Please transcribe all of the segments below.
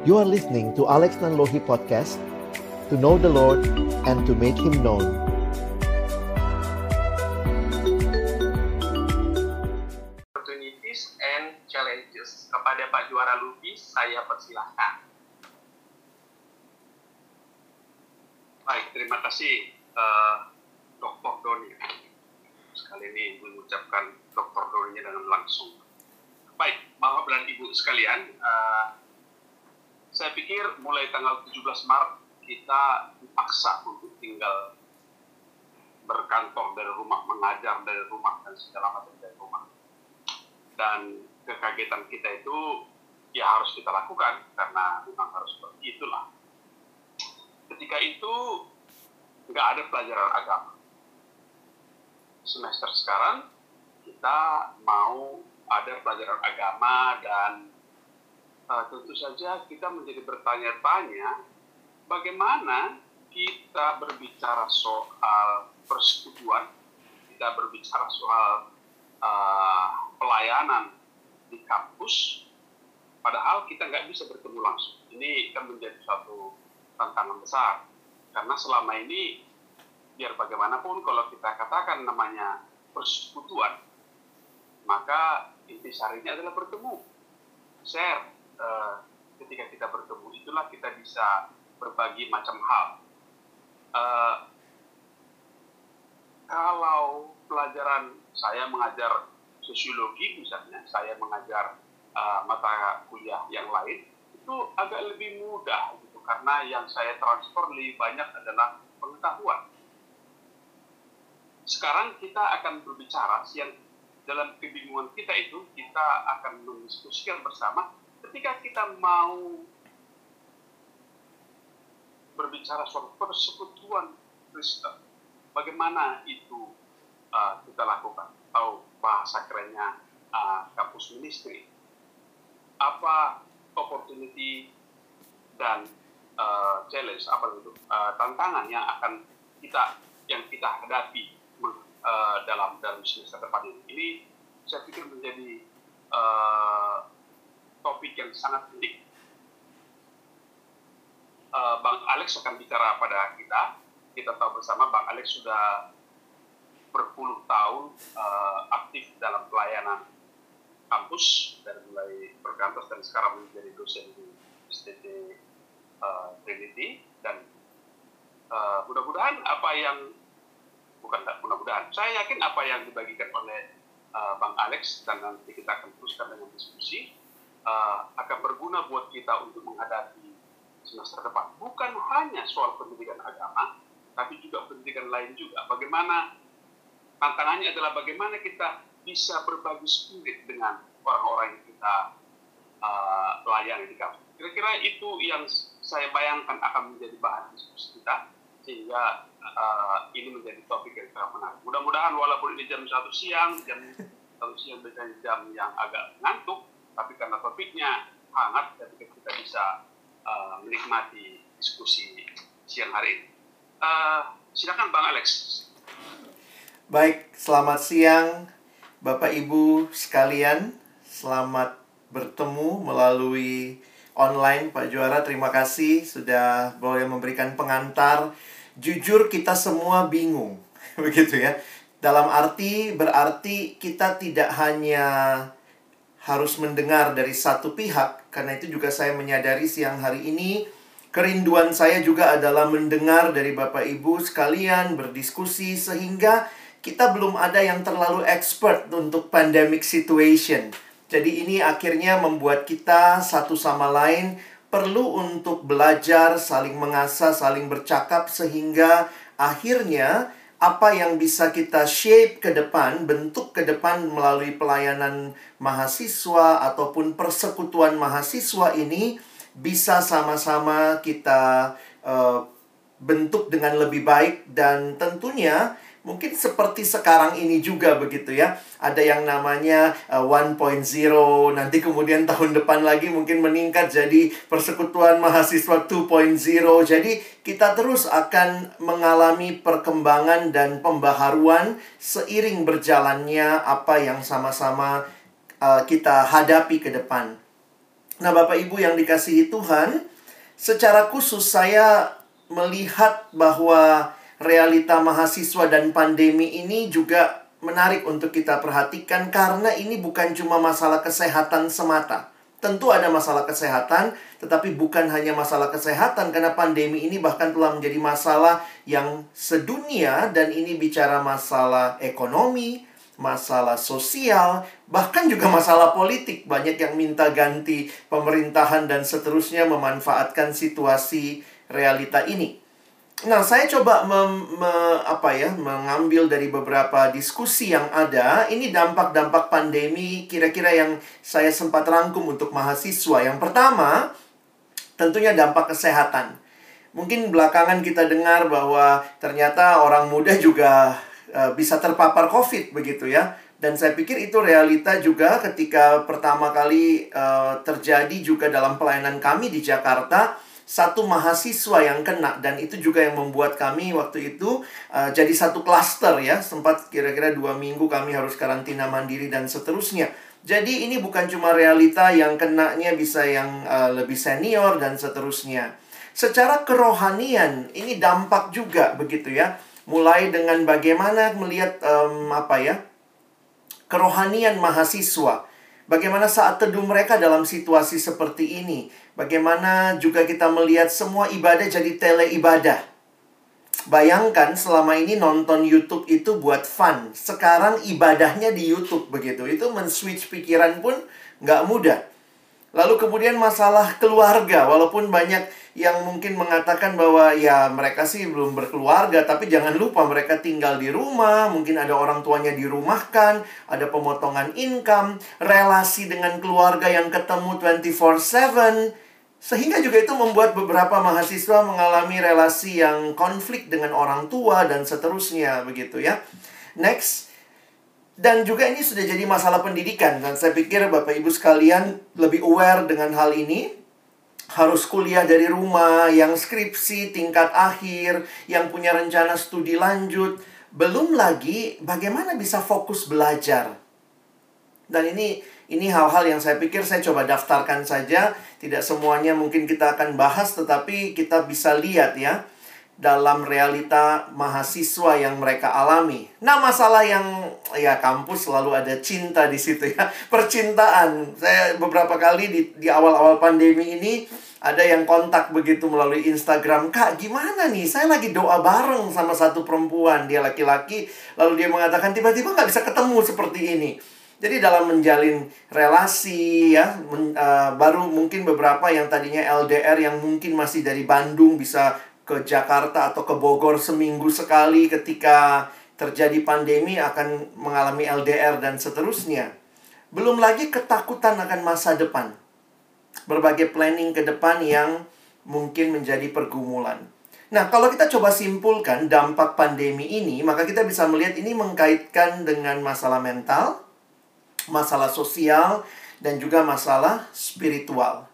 You are listening to Alex Nanlohi Podcast To know the Lord and to make Him known Opportunities and challenges Kepada Pak Juara saya persilahkan Baik, terima kasih uh, Dr. Doni Sekali ini mengucapkan Dr. Doni dengan langsung Baik, Bapak dan Ibu sekalian, uh, saya pikir mulai tanggal 17 Maret kita dipaksa untuk tinggal berkantor dari rumah, mengajar dari rumah, dan segala macam dari rumah. Dan kekagetan kita itu ya harus kita lakukan karena memang harus seperti itulah. Ketika itu nggak ada pelajaran agama. Semester sekarang kita mau ada pelajaran agama dan uh, tentu saja kita menjadi bertanya-tanya bagaimana kita berbicara soal persekutuan, kita berbicara soal uh, pelayanan di kampus, padahal kita nggak bisa bertemu langsung. Ini kan menjadi satu tantangan besar karena selama ini biar bagaimanapun kalau kita katakan namanya persekutuan maka intisarinya adalah bertemu, share. Uh, ketika kita bertemu, itulah kita bisa berbagi macam hal. Uh, kalau pelajaran saya mengajar sosiologi misalnya, saya mengajar uh, mata kuliah yang lain, itu agak lebih mudah gitu karena yang saya transfer lebih banyak adalah pengetahuan. Sekarang kita akan berbicara yang dalam kebingungan kita itu kita akan mendiskusikan bersama ketika kita mau berbicara soal persekutuan Kristen bagaimana itu uh, kita lakukan atau bahasa kerennya uh, kampus ministry apa opportunity dan uh, challenge apa itu uh, tantangan yang akan kita yang kita hadapi uh, dalam dalam semester depan ini. Ini saya pikir menjadi uh, topik yang sangat penting. Uh, Bang Alex akan bicara pada kita. Kita tahu bersama Bang Alex sudah berpuluh tahun uh, aktif dalam pelayanan kampus dari mulai berkantor dan sekarang menjadi dosen di STT uh, Trinity dan uh, mudah-mudahan apa yang bukan mudah-mudahan. Saya yakin apa yang dibagikan oleh uh, Bang Alex dan nanti kita akan teruskan dengan diskusi uh, akan berguna buat kita untuk menghadapi semester depan. Bukan hanya soal pendidikan agama, tapi juga pendidikan lain juga. Bagaimana tantangannya adalah bagaimana kita bisa berbagi spirit dengan orang-orang yang kita uh, layani di kampus. Kira-kira itu yang saya bayangkan akan menjadi bahan diskusi kita sehingga uh, ini menjadi topik yang sangat menarik. Mudah-mudahan walaupun ini jam satu siang, jam satu siang biasanya jam yang agak ngantuk, tapi karena topiknya hangat, jadi kita bisa uh, menikmati diskusi siang hari ini. Uh, silakan Bang Alex. Baik, selamat siang Bapak Ibu sekalian. Selamat bertemu melalui online Pak Juara. Terima kasih sudah boleh memberikan pengantar jujur kita semua bingung, begitu ya. Dalam arti berarti kita tidak hanya harus mendengar dari satu pihak, karena itu juga saya menyadari siang hari ini kerinduan saya juga adalah mendengar dari Bapak Ibu sekalian berdiskusi sehingga kita belum ada yang terlalu expert untuk pandemic situation. Jadi ini akhirnya membuat kita satu sama lain perlu untuk belajar, saling mengasah, saling bercakap sehingga akhirnya apa yang bisa kita shape ke depan, bentuk ke depan melalui pelayanan mahasiswa ataupun persekutuan mahasiswa ini bisa sama-sama kita uh, bentuk dengan lebih baik dan tentunya Mungkin seperti sekarang ini juga begitu ya. Ada yang namanya uh, 1.0, nanti kemudian tahun depan lagi mungkin meningkat jadi persekutuan mahasiswa 2.0. Jadi kita terus akan mengalami perkembangan dan pembaharuan seiring berjalannya apa yang sama-sama uh, kita hadapi ke depan. Nah, Bapak Ibu yang dikasihi Tuhan, secara khusus saya melihat bahwa realita mahasiswa dan pandemi ini juga menarik untuk kita perhatikan karena ini bukan cuma masalah kesehatan semata. Tentu ada masalah kesehatan, tetapi bukan hanya masalah kesehatan karena pandemi ini bahkan telah menjadi masalah yang sedunia dan ini bicara masalah ekonomi, masalah sosial, bahkan juga masalah politik. Banyak yang minta ganti pemerintahan dan seterusnya memanfaatkan situasi realita ini. Nah, saya coba mem, me, apa ya, mengambil dari beberapa diskusi yang ada. Ini dampak-dampak pandemi kira-kira yang saya sempat rangkum untuk mahasiswa. Yang pertama, tentunya dampak kesehatan. Mungkin belakangan kita dengar bahwa ternyata orang muda juga uh, bisa terpapar COVID begitu ya. Dan saya pikir itu realita juga ketika pertama kali uh, terjadi juga dalam pelayanan kami di Jakarta satu mahasiswa yang kena. Dan itu juga yang membuat kami waktu itu uh, jadi satu klaster ya. Sempat kira-kira dua minggu kami harus karantina mandiri dan seterusnya. Jadi ini bukan cuma realita yang kenanya bisa yang uh, lebih senior dan seterusnya. Secara kerohanian ini dampak juga begitu ya. Mulai dengan bagaimana melihat um, apa ya kerohanian mahasiswa Bagaimana saat teduh mereka dalam situasi seperti ini? Bagaimana juga kita melihat semua ibadah jadi tele ibadah? Bayangkan selama ini nonton YouTube itu buat fun. Sekarang ibadahnya di YouTube begitu. Itu men-switch pikiran pun nggak mudah. Lalu kemudian masalah keluarga, walaupun banyak yang mungkin mengatakan bahwa ya mereka sih belum berkeluarga, tapi jangan lupa mereka tinggal di rumah, mungkin ada orang tuanya dirumahkan, ada pemotongan income, relasi dengan keluarga yang ketemu 24/7, sehingga juga itu membuat beberapa mahasiswa mengalami relasi yang konflik dengan orang tua dan seterusnya begitu ya. Next, dan juga ini sudah jadi masalah pendidikan dan saya pikir Bapak Ibu sekalian lebih aware dengan hal ini. Harus kuliah dari rumah, yang skripsi tingkat akhir, yang punya rencana studi lanjut, belum lagi bagaimana bisa fokus belajar. Dan ini ini hal-hal yang saya pikir saya coba daftarkan saja, tidak semuanya mungkin kita akan bahas tetapi kita bisa lihat ya dalam realita mahasiswa yang mereka alami. Nah, masalah yang ya kampus selalu ada cinta di situ ya. Percintaan. Saya beberapa kali di di awal-awal pandemi ini ada yang kontak begitu melalui Instagram, "Kak, gimana nih? Saya lagi doa bareng sama satu perempuan, dia laki-laki, lalu dia mengatakan tiba-tiba nggak bisa ketemu seperti ini." Jadi dalam menjalin relasi ya, men, uh, baru mungkin beberapa yang tadinya LDR yang mungkin masih dari Bandung bisa ke Jakarta atau ke Bogor seminggu sekali ketika terjadi pandemi akan mengalami LDR dan seterusnya. Belum lagi ketakutan akan masa depan. Berbagai planning ke depan yang mungkin menjadi pergumulan. Nah, kalau kita coba simpulkan dampak pandemi ini, maka kita bisa melihat ini mengkaitkan dengan masalah mental, masalah sosial, dan juga masalah spiritual.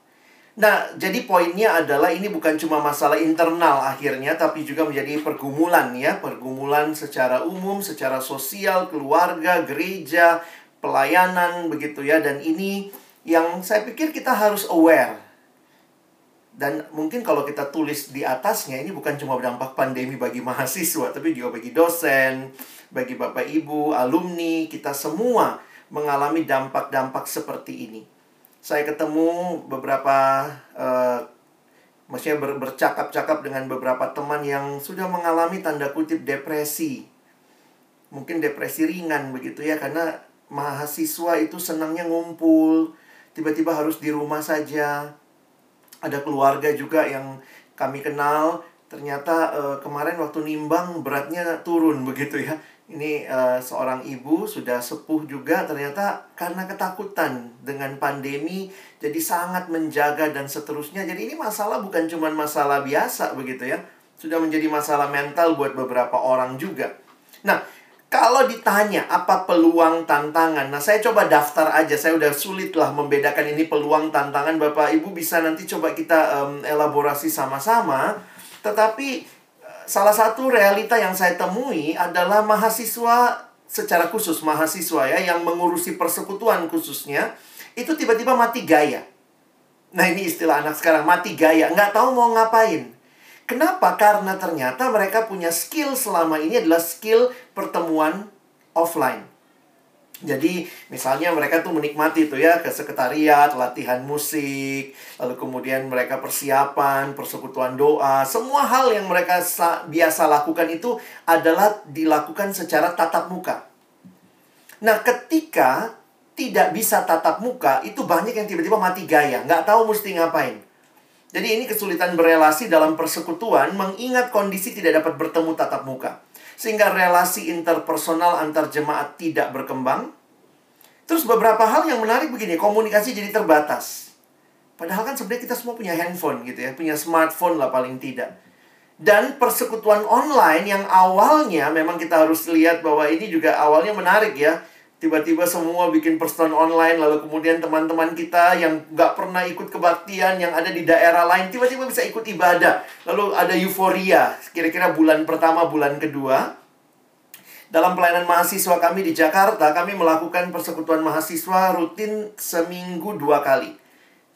Nah, jadi poinnya adalah ini bukan cuma masalah internal akhirnya, tapi juga menjadi pergumulan ya, pergumulan secara umum, secara sosial, keluarga, gereja, pelayanan begitu ya. Dan ini yang saya pikir kita harus aware. Dan mungkin kalau kita tulis di atasnya, ini bukan cuma dampak pandemi bagi mahasiswa, tapi juga bagi dosen, bagi bapak ibu, alumni, kita semua mengalami dampak-dampak seperti ini saya ketemu beberapa uh, maksudnya ber, bercakap-cakap dengan beberapa teman yang sudah mengalami tanda kutip depresi. Mungkin depresi ringan begitu ya karena mahasiswa itu senangnya ngumpul, tiba-tiba harus di rumah saja. Ada keluarga juga yang kami kenal ternyata uh, kemarin waktu nimbang beratnya turun begitu ya ini uh, seorang ibu sudah sepuh juga ternyata karena ketakutan dengan pandemi jadi sangat menjaga dan seterusnya. Jadi ini masalah bukan cuma masalah biasa begitu ya. Sudah menjadi masalah mental buat beberapa orang juga. Nah, kalau ditanya apa peluang tantangan, nah saya coba daftar aja. Saya udah sulit lah membedakan ini peluang tantangan. Bapak Ibu bisa nanti coba kita um, elaborasi sama-sama. Tetapi salah satu realita yang saya temui adalah mahasiswa secara khusus mahasiswa ya yang mengurusi persekutuan khususnya itu tiba-tiba mati gaya. Nah ini istilah anak sekarang, mati gaya. Nggak tahu mau ngapain. Kenapa? Karena ternyata mereka punya skill selama ini adalah skill pertemuan offline. Jadi misalnya mereka tuh menikmati tuh ya ke sekretariat, latihan musik, lalu kemudian mereka persiapan, persekutuan doa, semua hal yang mereka biasa lakukan itu adalah dilakukan secara tatap muka. Nah, ketika tidak bisa tatap muka, itu banyak yang tiba-tiba mati gaya, nggak tahu mesti ngapain. Jadi ini kesulitan berelasi dalam persekutuan mengingat kondisi tidak dapat bertemu tatap muka sehingga relasi interpersonal antar jemaat tidak berkembang. Terus beberapa hal yang menarik begini, komunikasi jadi terbatas. Padahal kan sebenarnya kita semua punya handphone gitu ya, punya smartphone lah paling tidak. Dan persekutuan online yang awalnya memang kita harus lihat bahwa ini juga awalnya menarik ya. Tiba-tiba semua bikin persekutuan online, lalu kemudian teman-teman kita yang nggak pernah ikut kebaktian, yang ada di daerah lain, tiba-tiba bisa ikut ibadah. Lalu ada euforia, kira-kira bulan pertama, bulan kedua. Dalam pelayanan mahasiswa kami di Jakarta, kami melakukan persekutuan mahasiswa rutin seminggu dua kali.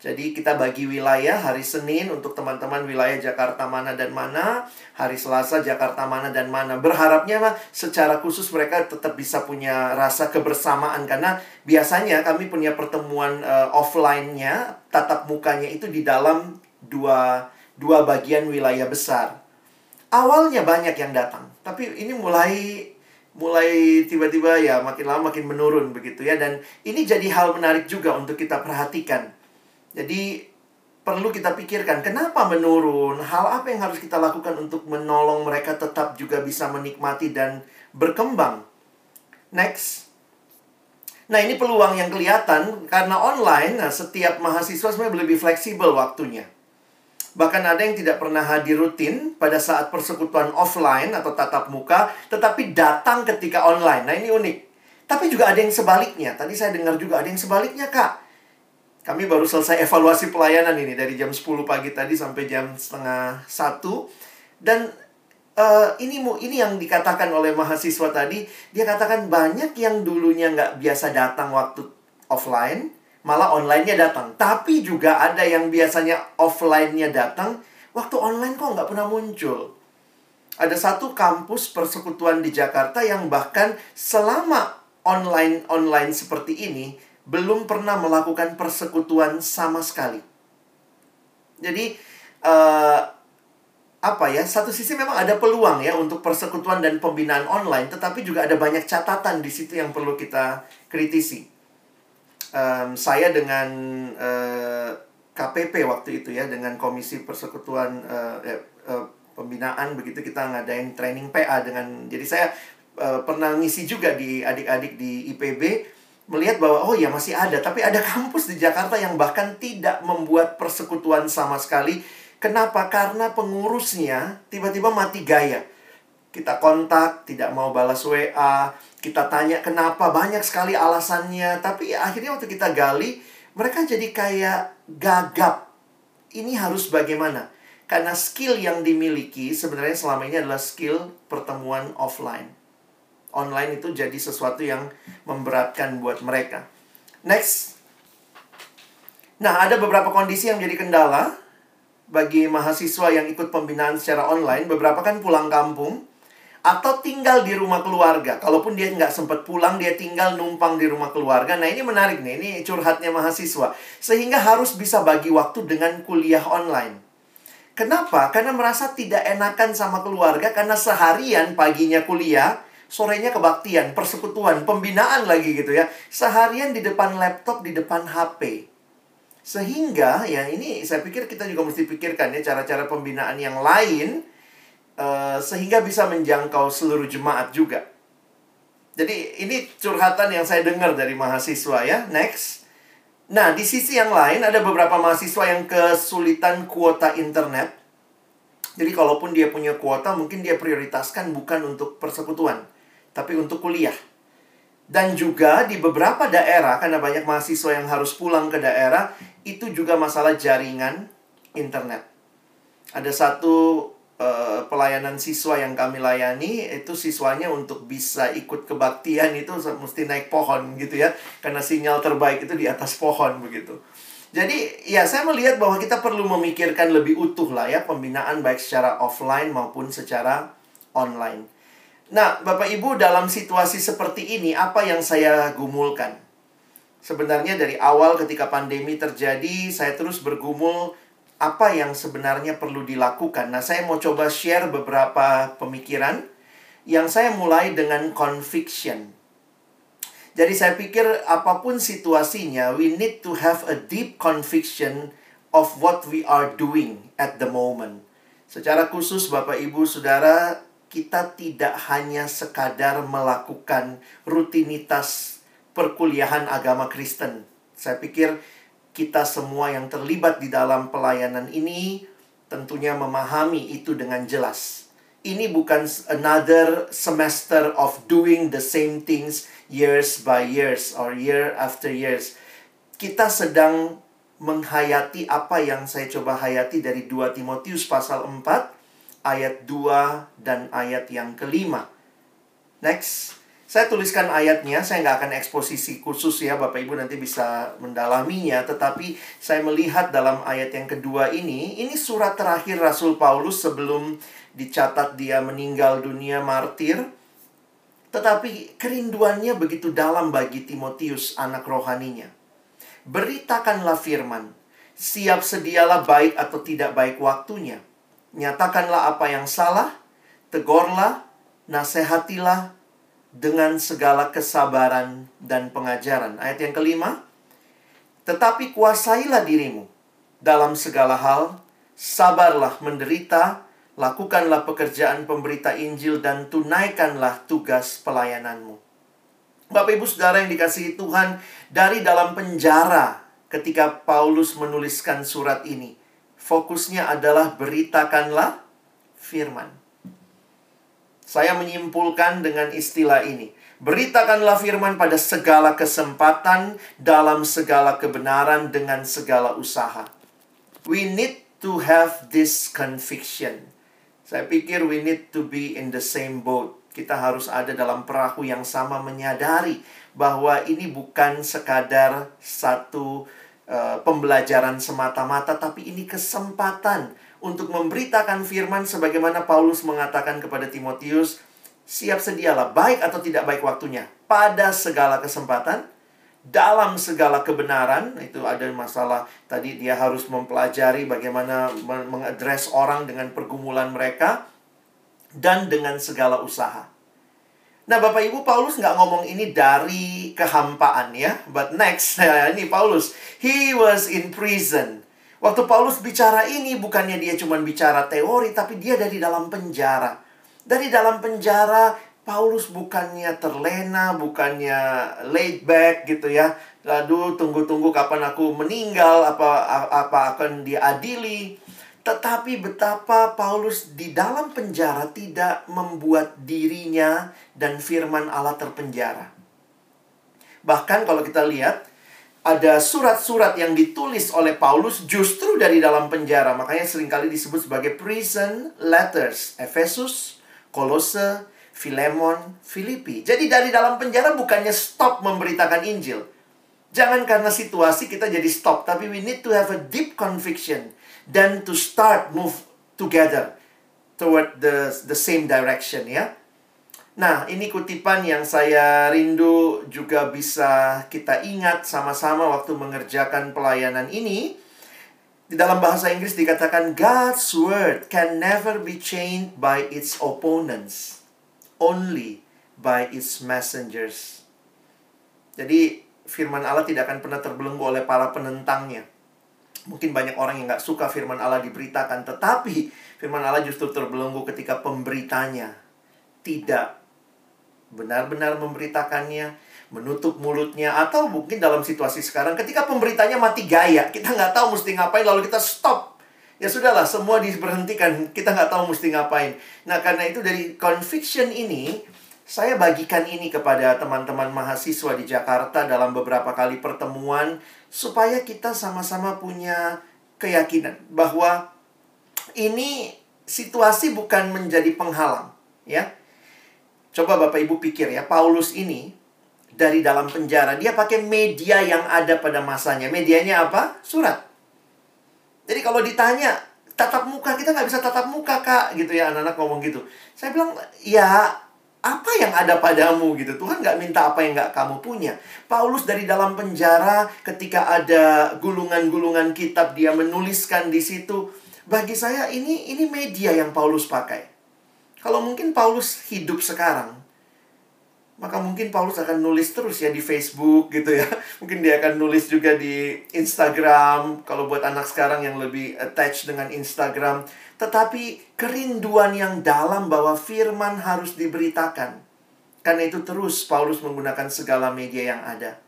Jadi kita bagi wilayah hari Senin untuk teman-teman wilayah Jakarta mana dan mana, hari Selasa Jakarta mana dan mana. Berharapnya mah secara khusus mereka tetap bisa punya rasa kebersamaan karena biasanya kami punya pertemuan uh, offline-nya, tatap mukanya itu di dalam dua dua bagian wilayah besar. Awalnya banyak yang datang, tapi ini mulai mulai tiba-tiba ya makin lama makin menurun begitu ya dan ini jadi hal menarik juga untuk kita perhatikan jadi perlu kita pikirkan kenapa menurun, hal apa yang harus kita lakukan untuk menolong mereka tetap juga bisa menikmati dan berkembang. Next. Nah, ini peluang yang kelihatan karena online, nah setiap mahasiswa sebenarnya lebih fleksibel waktunya. Bahkan ada yang tidak pernah hadir rutin pada saat persekutuan offline atau tatap muka, tetapi datang ketika online. Nah, ini unik. Tapi juga ada yang sebaliknya. Tadi saya dengar juga ada yang sebaliknya, Kak kami baru selesai evaluasi pelayanan ini dari jam 10 pagi tadi sampai jam setengah satu. Dan uh, ini ini yang dikatakan oleh mahasiswa tadi. Dia katakan banyak yang dulunya nggak biasa datang waktu offline malah onlinenya datang. Tapi juga ada yang biasanya offline-nya datang waktu online kok nggak pernah muncul. Ada satu kampus persekutuan di Jakarta yang bahkan selama online online seperti ini belum pernah melakukan persekutuan sama sekali. Jadi uh, apa ya? Satu sisi memang ada peluang ya untuk persekutuan dan pembinaan online, tetapi juga ada banyak catatan di situ yang perlu kita kritisi. Um, saya dengan uh, eh, KPP waktu itu ya dengan Komisi Persekutuan uh, uh, Pembinaan begitu kita ngadain training PA dengan jadi saya pernah ngisi juga di adik-adik di IPB melihat bahwa oh ya masih ada, tapi ada kampus di Jakarta yang bahkan tidak membuat persekutuan sama sekali. Kenapa? Karena pengurusnya tiba-tiba mati gaya. Kita kontak, tidak mau balas WA, kita tanya kenapa, banyak sekali alasannya, tapi akhirnya waktu kita gali, mereka jadi kayak gagap. Ini harus bagaimana? Karena skill yang dimiliki sebenarnya selama ini adalah skill pertemuan offline online itu jadi sesuatu yang memberatkan buat mereka. Next. Nah, ada beberapa kondisi yang menjadi kendala bagi mahasiswa yang ikut pembinaan secara online. Beberapa kan pulang kampung atau tinggal di rumah keluarga. Kalaupun dia nggak sempat pulang, dia tinggal numpang di rumah keluarga. Nah, ini menarik nih. Ini curhatnya mahasiswa. Sehingga harus bisa bagi waktu dengan kuliah online. Kenapa? Karena merasa tidak enakan sama keluarga karena seharian paginya kuliah, sorenya kebaktian, persekutuan, pembinaan lagi gitu ya. Seharian di depan laptop, di depan HP. Sehingga ya ini saya pikir kita juga mesti pikirkan ya cara-cara pembinaan yang lain uh, sehingga bisa menjangkau seluruh jemaat juga. Jadi ini curhatan yang saya dengar dari mahasiswa ya. Next. Nah, di sisi yang lain ada beberapa mahasiswa yang kesulitan kuota internet. Jadi kalaupun dia punya kuota mungkin dia prioritaskan bukan untuk persekutuan tapi untuk kuliah. Dan juga di beberapa daerah, karena banyak mahasiswa yang harus pulang ke daerah, itu juga masalah jaringan internet. Ada satu uh, pelayanan siswa yang kami layani, itu siswanya untuk bisa ikut kebaktian itu mesti naik pohon gitu ya. Karena sinyal terbaik itu di atas pohon begitu. Jadi ya saya melihat bahwa kita perlu memikirkan lebih utuh lah ya pembinaan baik secara offline maupun secara online. Nah, Bapak Ibu dalam situasi seperti ini apa yang saya gumulkan? Sebenarnya dari awal ketika pandemi terjadi, saya terus bergumul apa yang sebenarnya perlu dilakukan. Nah, saya mau coba share beberapa pemikiran yang saya mulai dengan conviction. Jadi saya pikir apa pun situasinya, we need to have a deep conviction of what we are doing at the moment. Secara khusus Bapak Ibu Saudara, kita tidak hanya sekadar melakukan rutinitas perkuliahan agama Kristen. Saya pikir kita semua yang terlibat di dalam pelayanan ini tentunya memahami itu dengan jelas. Ini bukan another semester of doing the same things years by years or year after years. Kita sedang menghayati apa yang saya coba hayati dari 2 Timotius pasal 4 ayat 2 dan ayat yang kelima. Next. Saya tuliskan ayatnya, saya nggak akan eksposisi khusus ya, Bapak Ibu nanti bisa mendalaminya. Tetapi saya melihat dalam ayat yang kedua ini, ini surat terakhir Rasul Paulus sebelum dicatat dia meninggal dunia martir. Tetapi kerinduannya begitu dalam bagi Timotius, anak rohaninya. Beritakanlah firman, siap sedialah baik atau tidak baik waktunya. Nyatakanlah apa yang salah, tegurlah, nasihatilah dengan segala kesabaran dan pengajaran. Ayat yang kelima, tetapi kuasailah dirimu dalam segala hal, sabarlah menderita, Lakukanlah pekerjaan pemberita Injil dan tunaikanlah tugas pelayananmu. Bapak Ibu Saudara yang dikasihi Tuhan, dari dalam penjara ketika Paulus menuliskan surat ini, fokusnya adalah beritakanlah firman. Saya menyimpulkan dengan istilah ini. Beritakanlah firman pada segala kesempatan, dalam segala kebenaran, dengan segala usaha. We need to have this conviction. Saya pikir we need to be in the same boat. Kita harus ada dalam perahu yang sama menyadari bahwa ini bukan sekadar satu uh, pembelajaran semata-mata tapi ini kesempatan untuk memberitakan firman sebagaimana Paulus mengatakan kepada Timotius, siap sedialah baik atau tidak baik waktunya pada segala kesempatan dalam segala kebenaran itu ada masalah tadi dia harus mempelajari bagaimana mengadres orang dengan pergumulan mereka dan dengan segala usaha. Nah, Bapak Ibu Paulus nggak ngomong ini dari kehampaan ya, but next nah, ini Paulus, he was in prison. Waktu Paulus bicara ini bukannya dia cuma bicara teori tapi dia dari dalam penjara. Dari dalam penjara Paulus bukannya terlena, bukannya laid back gitu ya. Lalu tunggu-tunggu kapan aku meninggal, apa apa akan diadili. Tetapi betapa Paulus di dalam penjara tidak membuat dirinya dan firman Allah terpenjara. Bahkan kalau kita lihat ada surat-surat yang ditulis oleh Paulus justru dari dalam penjara. Makanya sering kali disebut sebagai prison letters. Efesus, Kolose, Filemon, Filipi. Jadi dari dalam penjara bukannya stop memberitakan Injil. Jangan karena situasi kita jadi stop, tapi we need to have a deep conviction dan to start move together toward the the same direction ya. Nah, ini kutipan yang saya rindu juga bisa kita ingat sama-sama waktu mengerjakan pelayanan ini. Di dalam bahasa Inggris dikatakan God's word can never be changed by its opponents only by its messengers. Jadi firman Allah tidak akan pernah terbelenggu oleh para penentangnya. Mungkin banyak orang yang nggak suka firman Allah diberitakan, tetapi firman Allah justru terbelenggu ketika pemberitanya tidak benar-benar memberitakannya, menutup mulutnya, atau mungkin dalam situasi sekarang ketika pemberitanya mati gaya, kita nggak tahu mesti ngapain, lalu kita stop. Ya sudahlah semua diberhentikan kita nggak tahu mesti ngapain. Nah karena itu dari conviction ini saya bagikan ini kepada teman-teman mahasiswa di Jakarta dalam beberapa kali pertemuan supaya kita sama-sama punya keyakinan bahwa ini situasi bukan menjadi penghalang ya coba Bapak Ibu pikir ya Paulus ini dari dalam penjara. Dia pakai media yang ada pada masanya. Medianya apa? Surat. Jadi kalau ditanya, tatap muka, kita nggak bisa tatap muka, Kak. Gitu ya, anak-anak ngomong gitu. Saya bilang, ya apa yang ada padamu gitu. Tuhan nggak minta apa yang nggak kamu punya. Paulus dari dalam penjara ketika ada gulungan-gulungan kitab dia menuliskan di situ. Bagi saya ini ini media yang Paulus pakai. Kalau mungkin Paulus hidup sekarang, maka mungkin Paulus akan nulis terus ya di Facebook gitu ya. Mungkin dia akan nulis juga di Instagram kalau buat anak sekarang yang lebih attach dengan Instagram. Tetapi kerinduan yang dalam bahwa firman harus diberitakan. Karena itu terus Paulus menggunakan segala media yang ada.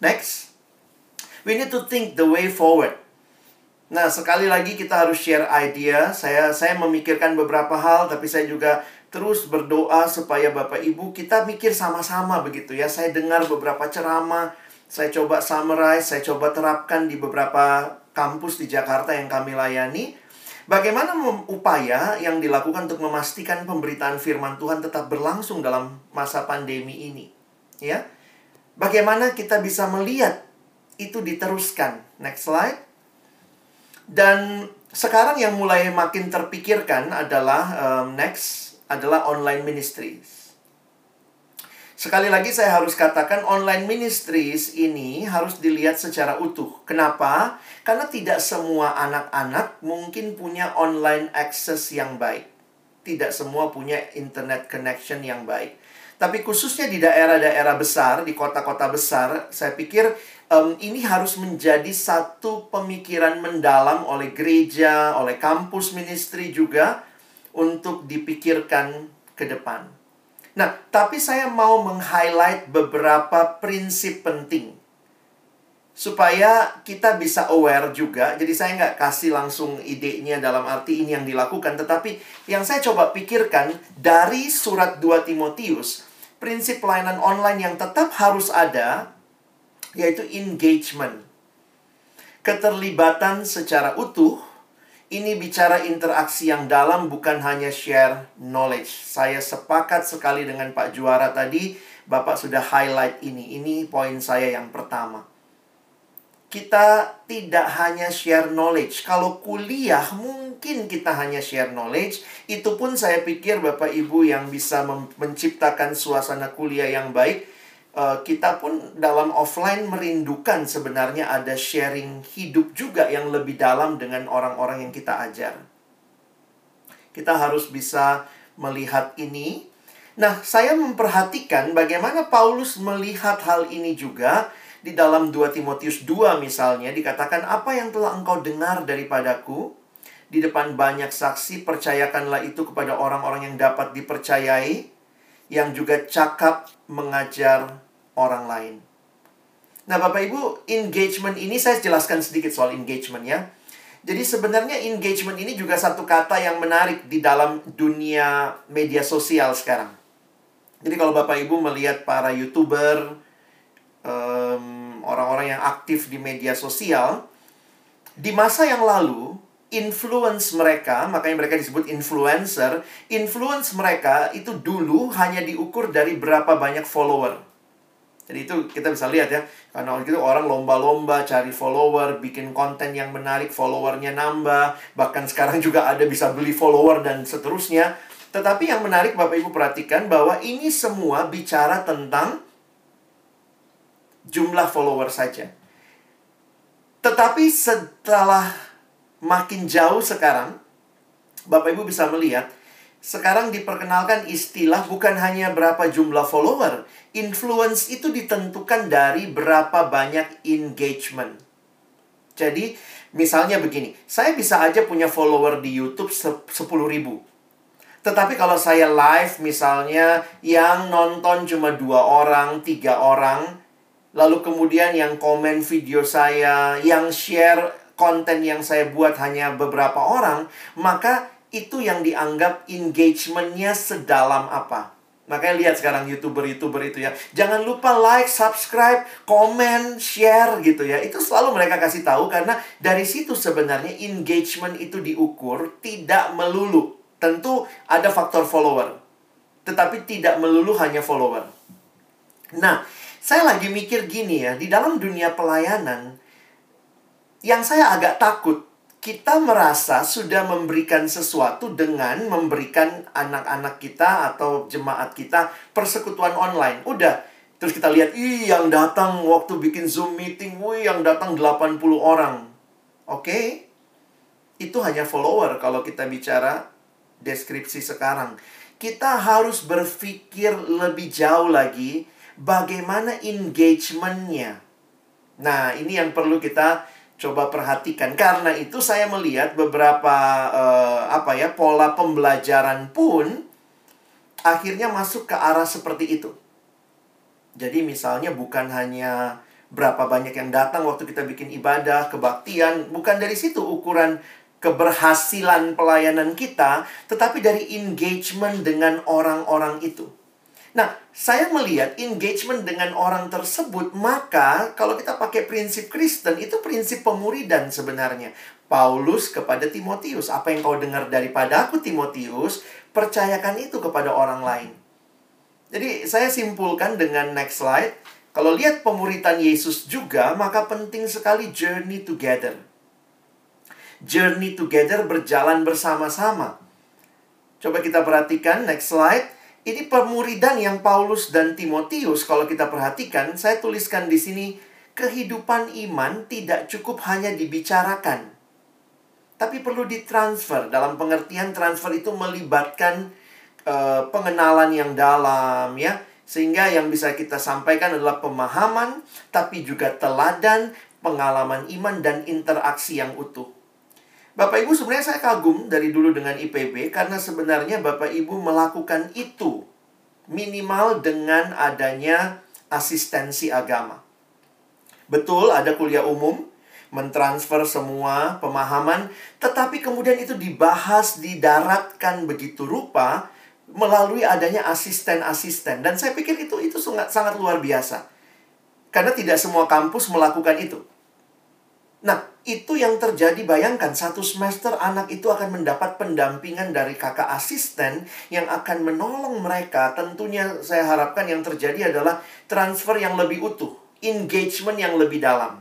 Next. We need to think the way forward. Nah, sekali lagi kita harus share idea. Saya saya memikirkan beberapa hal tapi saya juga terus berdoa supaya Bapak Ibu kita mikir sama-sama begitu ya. Saya dengar beberapa ceramah, saya coba summarize, saya coba terapkan di beberapa kampus di Jakarta yang kami layani. Bagaimana upaya yang dilakukan untuk memastikan pemberitaan firman Tuhan tetap berlangsung dalam masa pandemi ini? Ya. Bagaimana kita bisa melihat itu diteruskan? Next slide. Dan sekarang yang mulai makin terpikirkan adalah um, next adalah online ministries. Sekali lagi saya harus katakan online ministries ini harus dilihat secara utuh. Kenapa? Karena tidak semua anak-anak mungkin punya online access yang baik. Tidak semua punya internet connection yang baik. Tapi khususnya di daerah-daerah besar, di kota-kota besar, saya pikir um, ini harus menjadi satu pemikiran mendalam oleh gereja, oleh kampus ministry juga untuk dipikirkan ke depan. Nah, tapi saya mau meng-highlight beberapa prinsip penting supaya kita bisa aware juga. Jadi saya nggak kasih langsung idenya dalam arti ini yang dilakukan, tetapi yang saya coba pikirkan dari surat 2 Timotius, prinsip pelayanan online yang tetap harus ada yaitu engagement. Keterlibatan secara utuh ini bicara interaksi yang dalam bukan hanya share knowledge. Saya sepakat sekali dengan Pak Juara tadi, Bapak sudah highlight ini. Ini poin saya yang pertama. Kita tidak hanya share knowledge. Kalau kuliah mungkin kita hanya share knowledge. Itu pun saya pikir Bapak Ibu yang bisa menciptakan suasana kuliah yang baik uh, kita pun dalam offline merindukan sebenarnya ada sharing hidup juga yang lebih dalam dengan orang-orang yang kita ajar. Kita harus bisa melihat ini. Nah, saya memperhatikan bagaimana Paulus melihat hal ini juga di dalam 2 Timotius 2 misalnya dikatakan apa yang telah engkau dengar daripadaku di depan banyak saksi percayakanlah itu kepada orang-orang yang dapat dipercayai yang juga cakap mengajar orang lain. Nah, Bapak Ibu, engagement ini saya jelaskan sedikit soal engagement ya. Jadi sebenarnya engagement ini juga satu kata yang menarik di dalam dunia media sosial sekarang. Jadi kalau Bapak Ibu melihat para YouTuber, orang orang-orang yang aktif di media sosial, di masa yang lalu, influence mereka, makanya mereka disebut influencer, influence mereka itu dulu hanya diukur dari berapa banyak follower. Jadi itu kita bisa lihat ya, karena waktu itu orang lomba-lomba cari follower, bikin konten yang menarik, followernya nambah, bahkan sekarang juga ada bisa beli follower dan seterusnya. Tetapi yang menarik Bapak Ibu perhatikan bahwa ini semua bicara tentang jumlah follower saja. Tetapi setelah makin jauh sekarang, Bapak Ibu bisa melihat, sekarang diperkenalkan istilah bukan hanya berapa jumlah follower. Influence itu ditentukan dari berapa banyak engagement. Jadi, misalnya begini, saya bisa aja punya follower di YouTube 10 ribu. Tetapi kalau saya live misalnya yang nonton cuma dua orang, tiga orang, lalu kemudian yang komen video saya, yang share konten yang saya buat hanya beberapa orang, maka itu yang dianggap engagementnya sedalam apa. Makanya lihat sekarang youtuber-youtuber itu ya. Jangan lupa like, subscribe, komen, share gitu ya. Itu selalu mereka kasih tahu karena dari situ sebenarnya engagement itu diukur tidak melulu. Tentu ada faktor follower. Tetapi tidak melulu hanya follower. Nah, saya lagi mikir gini ya, di dalam dunia pelayanan, yang saya agak takut, kita merasa sudah memberikan sesuatu dengan memberikan anak-anak kita atau jemaat kita persekutuan online. Udah, terus kita lihat, ih yang datang waktu bikin Zoom meeting, wih yang datang 80 orang. Oke, okay? itu hanya follower kalau kita bicara deskripsi sekarang. Kita harus berpikir lebih jauh lagi bagaimana engagementnya. Nah, ini yang perlu kita coba perhatikan. Karena itu saya melihat beberapa uh, apa ya pola pembelajaran pun akhirnya masuk ke arah seperti itu. Jadi misalnya bukan hanya berapa banyak yang datang waktu kita bikin ibadah, kebaktian, bukan dari situ ukuran keberhasilan pelayanan kita, tetapi dari engagement dengan orang-orang itu. Nah, saya melihat engagement dengan orang tersebut, maka kalau kita pakai prinsip Kristen, itu prinsip pemuridan sebenarnya. Paulus kepada Timotius, apa yang kau dengar daripada aku Timotius, percayakan itu kepada orang lain. Jadi saya simpulkan dengan next slide, kalau lihat pemuritan Yesus juga, maka penting sekali journey together. Journey together berjalan bersama-sama. Coba kita perhatikan next slide. Ini pemuridan yang Paulus dan Timotius kalau kita perhatikan, saya tuliskan di sini kehidupan iman tidak cukup hanya dibicarakan. Tapi perlu ditransfer. Dalam pengertian transfer itu melibatkan uh, pengenalan yang dalam ya. Sehingga yang bisa kita sampaikan adalah pemahaman, tapi juga teladan, pengalaman iman, dan interaksi yang utuh. Bapak Ibu sebenarnya saya kagum dari dulu dengan IPB karena sebenarnya Bapak Ibu melakukan itu minimal dengan adanya asistensi agama. Betul ada kuliah umum mentransfer semua pemahaman tetapi kemudian itu dibahas didaratkan begitu rupa melalui adanya asisten-asisten dan saya pikir itu itu sangat sangat luar biasa. Karena tidak semua kampus melakukan itu. Nah, itu yang terjadi bayangkan satu semester anak itu akan mendapat pendampingan dari kakak asisten yang akan menolong mereka. Tentunya saya harapkan yang terjadi adalah transfer yang lebih utuh engagement yang lebih dalam.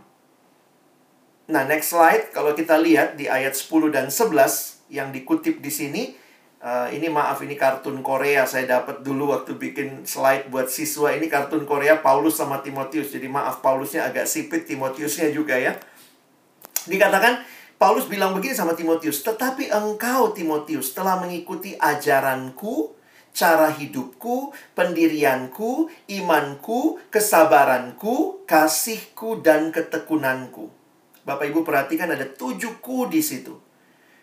Nah next slide kalau kita lihat di ayat 10 dan 11 yang dikutip di sini uh, ini maaf ini kartun Korea. Saya dapat dulu waktu bikin slide buat siswa. Ini kartun Korea Paulus sama Timotius. Jadi maaf Paulusnya agak sipit Timotiusnya juga ya Dikatakan Paulus bilang begini sama Timotius, "Tetapi engkau Timotius telah mengikuti ajaranku, cara hidupku, pendirianku, imanku, kesabaranku, kasihku dan ketekunanku." Bapak Ibu perhatikan ada tujuh ku di situ.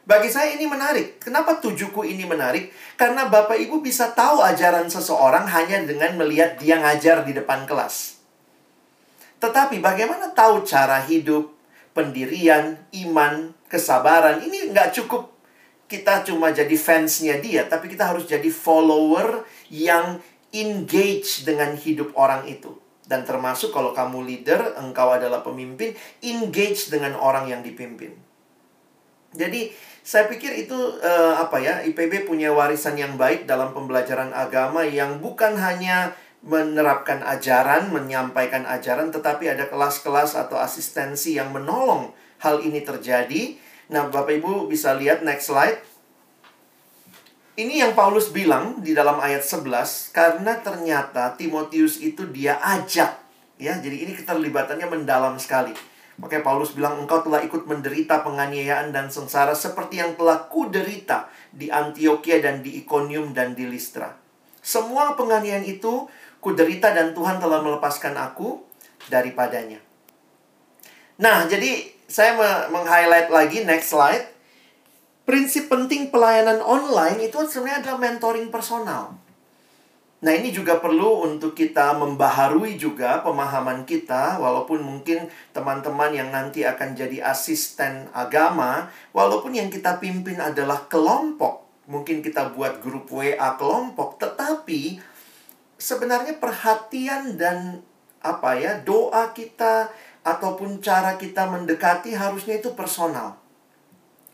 Bagi saya ini menarik. Kenapa tujuhku ini menarik? Karena Bapak Ibu bisa tahu ajaran seseorang hanya dengan melihat dia ngajar di depan kelas. Tetapi bagaimana tahu cara hidup, pendirian, iman, kesabaran. Ini nggak cukup kita cuma jadi fansnya dia, tapi kita harus jadi follower yang engage dengan hidup orang itu. Dan termasuk kalau kamu leader, engkau adalah pemimpin, engage dengan orang yang dipimpin. Jadi saya pikir itu uh, apa ya IPB punya warisan yang baik dalam pembelajaran agama yang bukan hanya menerapkan ajaran, menyampaikan ajaran, tetapi ada kelas-kelas atau asistensi yang menolong hal ini terjadi. Nah, Bapak Ibu bisa lihat next slide. Ini yang Paulus bilang di dalam ayat 11, karena ternyata Timotius itu dia ajak. Ya, jadi ini keterlibatannya mendalam sekali. Makanya Paulus bilang, engkau telah ikut menderita penganiayaan dan sengsara seperti yang telah kuderita di Antioquia dan di Iconium dan di Listra. Semua penganiayaan itu Kuderita dan Tuhan telah melepaskan aku daripadanya. Nah, jadi saya meng-highlight lagi next slide. Prinsip penting pelayanan online itu sebenarnya adalah mentoring personal. Nah, ini juga perlu untuk kita membaharui juga pemahaman kita, walaupun mungkin teman-teman yang nanti akan jadi asisten agama, walaupun yang kita pimpin adalah kelompok, mungkin kita buat grup WA kelompok, tetapi sebenarnya perhatian dan apa ya doa kita ataupun cara kita mendekati harusnya itu personal.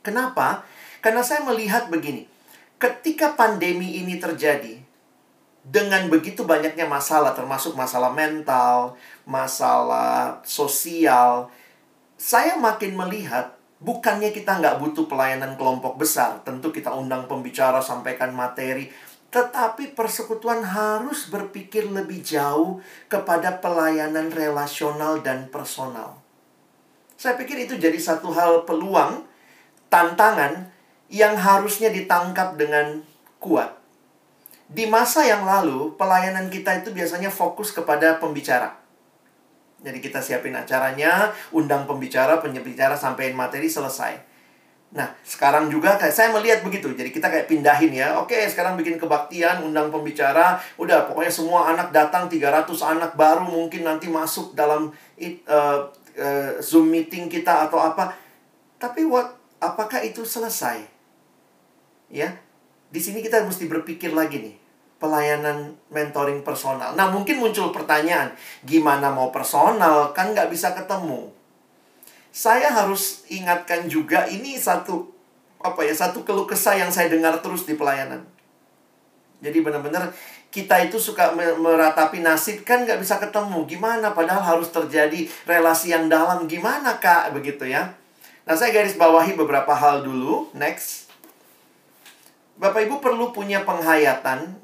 Kenapa? Karena saya melihat begini, ketika pandemi ini terjadi, dengan begitu banyaknya masalah termasuk masalah mental, masalah sosial, saya makin melihat bukannya kita nggak butuh pelayanan kelompok besar, tentu kita undang pembicara sampaikan materi, tetapi persekutuan harus berpikir lebih jauh kepada pelayanan relasional dan personal. Saya pikir itu jadi satu hal peluang, tantangan yang harusnya ditangkap dengan kuat. Di masa yang lalu, pelayanan kita itu biasanya fokus kepada pembicara. Jadi kita siapin acaranya, undang pembicara, penyebicara, sampaikan materi, selesai. Nah, sekarang juga kayak saya melihat begitu. Jadi kita kayak pindahin ya. Oke, sekarang bikin kebaktian, undang pembicara. Udah, pokoknya semua anak datang, 300 anak baru mungkin nanti masuk dalam uh, uh, Zoom meeting kita atau apa. Tapi what, apakah itu selesai? Ya, di sini kita mesti berpikir lagi nih pelayanan mentoring personal. Nah, mungkin muncul pertanyaan, gimana mau personal? Kan nggak bisa ketemu. Saya harus ingatkan juga, ini satu apa ya satu keluh kesah yang saya dengar terus di pelayanan. Jadi benar-benar kita itu suka meratapi nasib kan nggak bisa ketemu. Gimana? Padahal harus terjadi relasi yang dalam. Gimana kak? Begitu ya. Nah saya garis bawahi beberapa hal dulu. Next. Bapak Ibu perlu punya penghayatan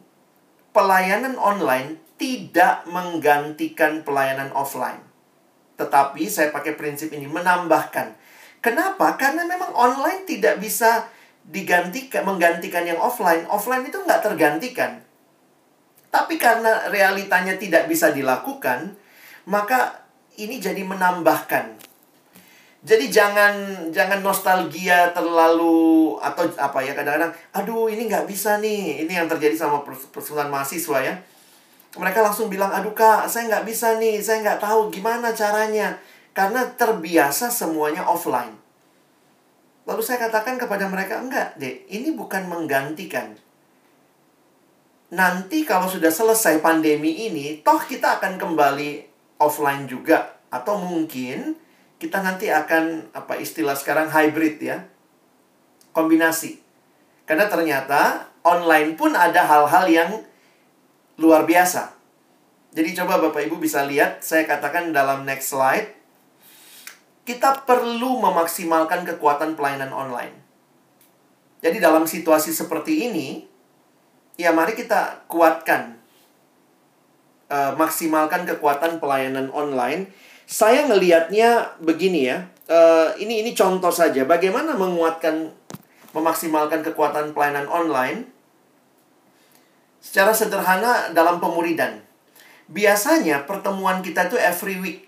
pelayanan online tidak menggantikan pelayanan offline. Tetapi saya pakai prinsip ini menambahkan. Kenapa? Karena memang online tidak bisa digantikan, menggantikan yang offline. Offline itu nggak tergantikan. Tapi karena realitanya tidak bisa dilakukan, maka ini jadi menambahkan jadi jangan jangan nostalgia terlalu atau apa ya kadang-kadang aduh ini nggak bisa nih ini yang terjadi sama persekutuan mahasiswa ya mereka langsung bilang aduh kak saya nggak bisa nih saya nggak tahu gimana caranya karena terbiasa semuanya offline lalu saya katakan kepada mereka enggak deh ini bukan menggantikan nanti kalau sudah selesai pandemi ini toh kita akan kembali offline juga atau mungkin kita nanti akan apa istilah sekarang hybrid ya. Kombinasi. Karena ternyata online pun ada hal-hal yang luar biasa. Jadi coba Bapak Ibu bisa lihat, saya katakan dalam next slide. Kita perlu memaksimalkan kekuatan pelayanan online. Jadi dalam situasi seperti ini, ya mari kita kuatkan, uh, maksimalkan kekuatan pelayanan online saya ngelihatnya begini ya. Uh, ini ini contoh saja bagaimana menguatkan memaksimalkan kekuatan pelayanan online secara sederhana dalam pemuridan. Biasanya pertemuan kita itu every week.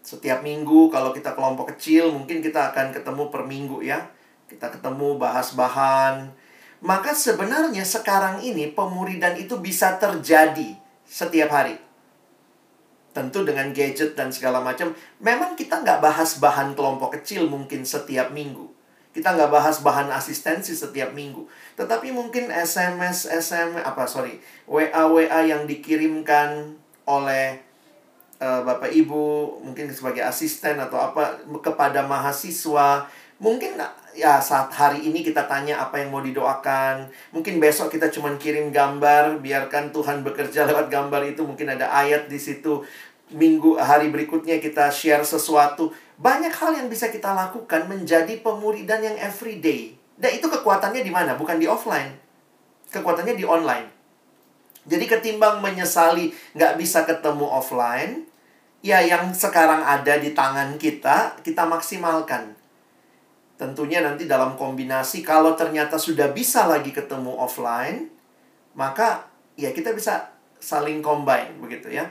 Setiap minggu kalau kita kelompok kecil mungkin kita akan ketemu per minggu ya. Kita ketemu bahas bahan. Maka sebenarnya sekarang ini pemuridan itu bisa terjadi setiap hari tentu dengan gadget dan segala macam, memang kita nggak bahas bahan kelompok kecil mungkin setiap minggu. Kita nggak bahas bahan asistensi setiap minggu. Tetapi mungkin SMS, SMS, apa sorry, WA, WA yang dikirimkan oleh uh, Bapak Ibu, mungkin sebagai asisten atau apa, kepada mahasiswa, mungkin ya saat hari ini kita tanya apa yang mau didoakan. Mungkin besok kita cuma kirim gambar, biarkan Tuhan bekerja lewat gambar itu. Mungkin ada ayat di situ minggu hari berikutnya kita share sesuatu. Banyak hal yang bisa kita lakukan menjadi pemuridan yang everyday. Dan itu kekuatannya di mana? Bukan di offline. Kekuatannya di online. Jadi ketimbang menyesali nggak bisa ketemu offline, ya yang sekarang ada di tangan kita, kita maksimalkan. Tentunya nanti dalam kombinasi, kalau ternyata sudah bisa lagi ketemu offline, maka ya kita bisa saling combine begitu ya.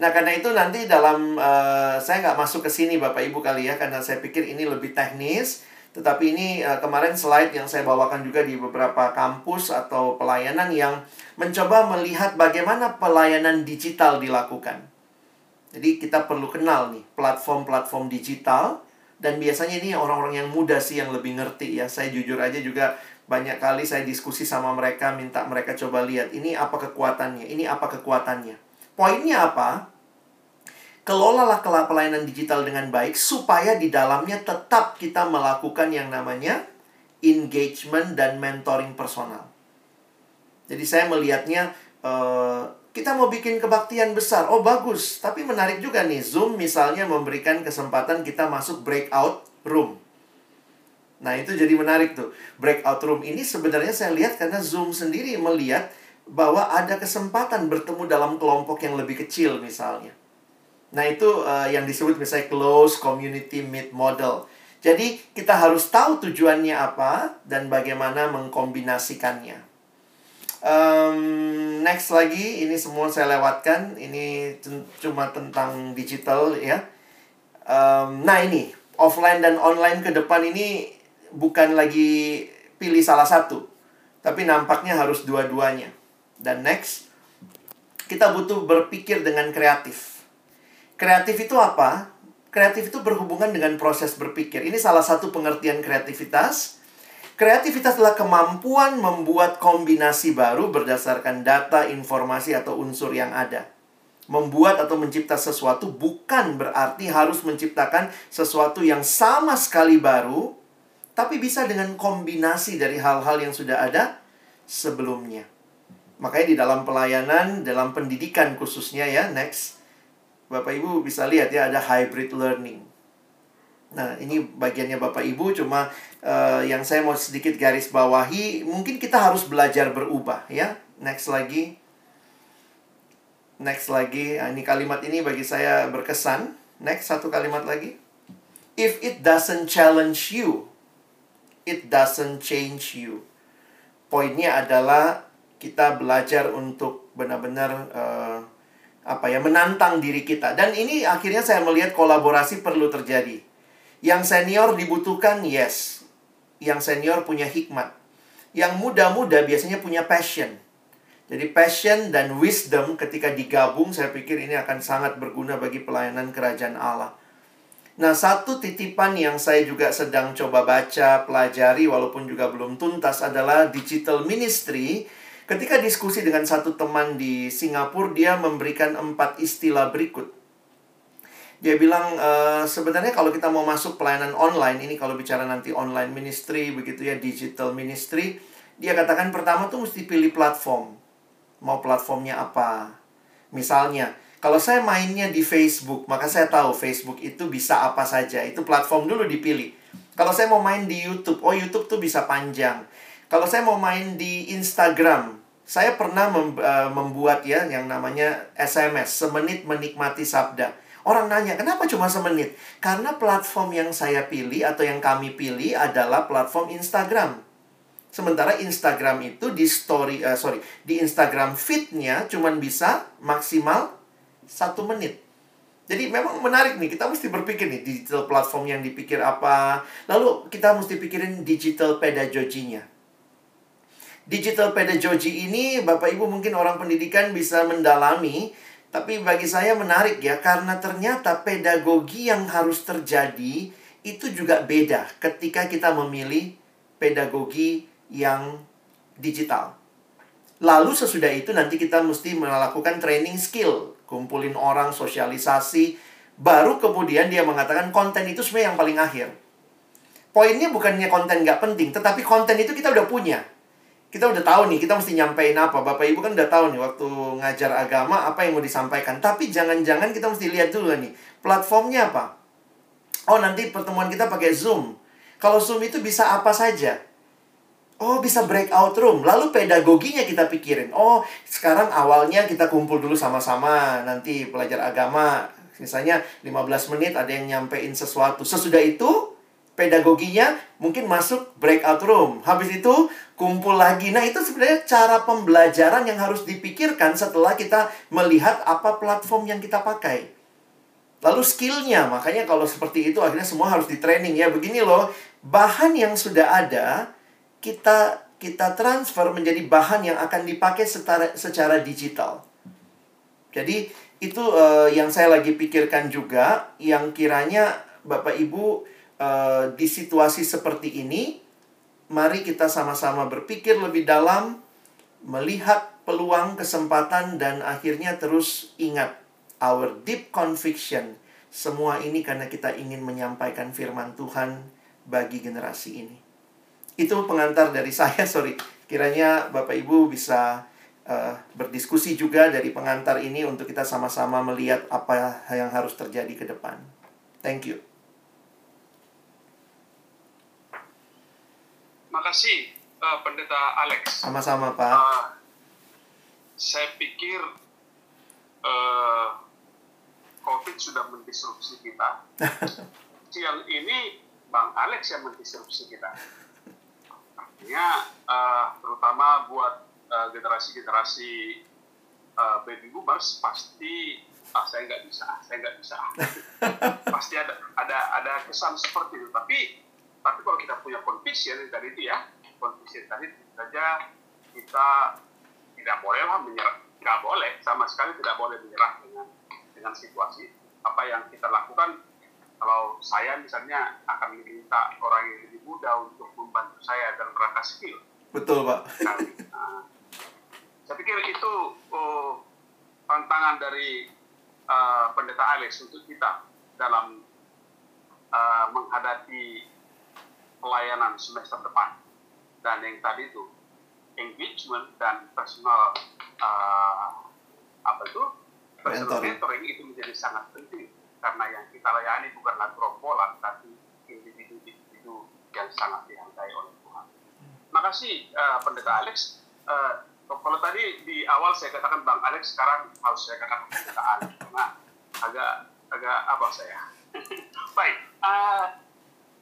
Nah, karena itu nanti dalam uh, saya nggak masuk ke sini Bapak Ibu kali ya karena saya pikir ini lebih teknis. Tetapi ini uh, kemarin slide yang saya bawakan juga di beberapa kampus atau pelayanan yang mencoba melihat bagaimana pelayanan digital dilakukan. Jadi kita perlu kenal nih platform-platform digital dan biasanya ini orang-orang yang muda sih yang lebih ngerti ya. Saya jujur aja juga banyak kali saya diskusi sama mereka minta mereka coba lihat ini apa kekuatannya, ini apa kekuatannya. Poinnya apa? Kelolalah pelayanan digital dengan baik supaya di dalamnya tetap kita melakukan yang namanya engagement dan mentoring personal. Jadi saya melihatnya uh, kita mau bikin kebaktian besar. Oh, bagus. Tapi menarik juga nih, Zoom misalnya memberikan kesempatan kita masuk breakout room. Nah, itu jadi menarik tuh. Breakout room ini sebenarnya saya lihat karena Zoom sendiri melihat bahwa ada kesempatan bertemu dalam kelompok yang lebih kecil misalnya. Nah, itu uh, yang disebut misalnya close community meet model. Jadi, kita harus tahu tujuannya apa dan bagaimana mengkombinasikannya. Um, next lagi, ini semua saya lewatkan. Ini cuma tentang digital ya. Um, nah ini offline dan online ke depan ini bukan lagi pilih salah satu, tapi nampaknya harus dua-duanya. Dan next, kita butuh berpikir dengan kreatif. Kreatif itu apa? Kreatif itu berhubungan dengan proses berpikir. Ini salah satu pengertian kreativitas Kreativitas adalah kemampuan membuat kombinasi baru berdasarkan data, informasi, atau unsur yang ada. Membuat atau mencipta sesuatu bukan berarti harus menciptakan sesuatu yang sama sekali baru, tapi bisa dengan kombinasi dari hal-hal yang sudah ada sebelumnya. Makanya di dalam pelayanan, dalam pendidikan khususnya ya, next. Bapak Ibu bisa lihat ya ada hybrid learning. Nah, ini bagiannya Bapak Ibu cuma uh, yang saya mau sedikit garis bawahi, mungkin kita harus belajar berubah ya. Next lagi. Next lagi. Nah, ini kalimat ini bagi saya berkesan. Next satu kalimat lagi. If it doesn't challenge you, it doesn't change you. Poinnya adalah kita belajar untuk benar-benar uh, apa ya menantang diri kita dan ini akhirnya saya melihat kolaborasi perlu terjadi yang senior dibutuhkan, yes. Yang senior punya hikmat. Yang muda-muda biasanya punya passion. Jadi passion dan wisdom ketika digabung saya pikir ini akan sangat berguna bagi pelayanan kerajaan Allah. Nah, satu titipan yang saya juga sedang coba baca, pelajari walaupun juga belum tuntas adalah digital ministry. Ketika diskusi dengan satu teman di Singapura, dia memberikan empat istilah berikut. Dia bilang e, sebenarnya kalau kita mau masuk pelayanan online ini kalau bicara nanti online ministry begitu ya digital ministry, dia katakan pertama tuh mesti pilih platform. Mau platformnya apa? Misalnya, kalau saya mainnya di Facebook, maka saya tahu Facebook itu bisa apa saja. Itu platform dulu dipilih. Kalau saya mau main di YouTube, oh YouTube tuh bisa panjang. Kalau saya mau main di Instagram, saya pernah mem uh, membuat ya yang namanya SMS, semenit menikmati sabda. Orang nanya, kenapa cuma semenit? Karena platform yang saya pilih atau yang kami pilih adalah platform Instagram. Sementara Instagram itu di story, uh, sorry, di Instagram feednya cuma bisa maksimal satu menit. Jadi memang menarik nih, kita mesti berpikir nih digital platform yang dipikir apa. Lalu kita mesti pikirin digital pedagoginya. Digital pedagogy ini Bapak Ibu mungkin orang pendidikan bisa mendalami tapi bagi saya menarik ya, karena ternyata pedagogi yang harus terjadi itu juga beda ketika kita memilih pedagogi yang digital. Lalu sesudah itu nanti kita mesti melakukan training skill, kumpulin orang, sosialisasi, baru kemudian dia mengatakan konten itu sebenarnya yang paling akhir. Poinnya bukannya konten nggak penting, tetapi konten itu kita udah punya kita udah tahu nih, kita mesti nyampein apa. Bapak Ibu kan udah tahu nih waktu ngajar agama apa yang mau disampaikan. Tapi jangan-jangan kita mesti lihat dulu nih, platformnya apa. Oh, nanti pertemuan kita pakai Zoom. Kalau Zoom itu bisa apa saja. Oh, bisa breakout room. Lalu pedagoginya kita pikirin. Oh, sekarang awalnya kita kumpul dulu sama-sama. Nanti pelajar agama, misalnya 15 menit ada yang nyampein sesuatu. Sesudah itu, pedagoginya mungkin masuk breakout room. Habis itu kumpul lagi. Nah, itu sebenarnya cara pembelajaran yang harus dipikirkan setelah kita melihat apa platform yang kita pakai. Lalu skillnya, makanya kalau seperti itu akhirnya semua harus di training ya. Begini loh, bahan yang sudah ada kita kita transfer menjadi bahan yang akan dipakai secara, secara digital. Jadi itu uh, yang saya lagi pikirkan juga, yang kiranya Bapak Ibu uh, di situasi seperti ini mari kita sama-sama berpikir lebih dalam, melihat peluang, kesempatan, dan akhirnya terus ingat our deep conviction. Semua ini karena kita ingin menyampaikan firman Tuhan bagi generasi ini. Itu pengantar dari saya, sorry. Kiranya Bapak Ibu bisa uh, berdiskusi juga dari pengantar ini untuk kita sama-sama melihat apa yang harus terjadi ke depan. Thank you. Makasih uh, Pendeta Alex. Sama-sama Pak. Uh, saya pikir uh, COVID sudah mendisrupsi kita. Siang ini Bang Alex yang mendisrupsi kita. Artinya uh, terutama buat generasi-generasi uh, baby boomers pasti ah saya nggak bisa, saya nggak bisa. pasti ada ada ada kesan seperti itu. Tapi tapi kalau kita punya conviction tadi itu ya, conviction tadi saja kita tidak boleh lah menyerah, nggak boleh sama sekali tidak boleh menyerah dengan dengan situasi apa yang kita lakukan. Kalau saya misalnya akan meminta orang yang lebih muda untuk membantu saya dalam rangka skill. Betul pak. Nah, nah, saya pikir itu oh, tantangan dari uh, pendeta Alex untuk kita dalam uh, menghadapi pelayanan semester depan dan yang tadi itu engagement dan personal uh, apa itu personal mentoring itu menjadi sangat penting karena yang kita layani bukanlah gerombolan tapi individu-individu yang sangat dihargai oleh Tuhan. Makasih uh, pendeta Alex. Uh, kalau tadi di awal saya katakan Bang Alex, sekarang harus saya katakan pendeta Alex. Nah, agak agak apa saya? Baik. Uh,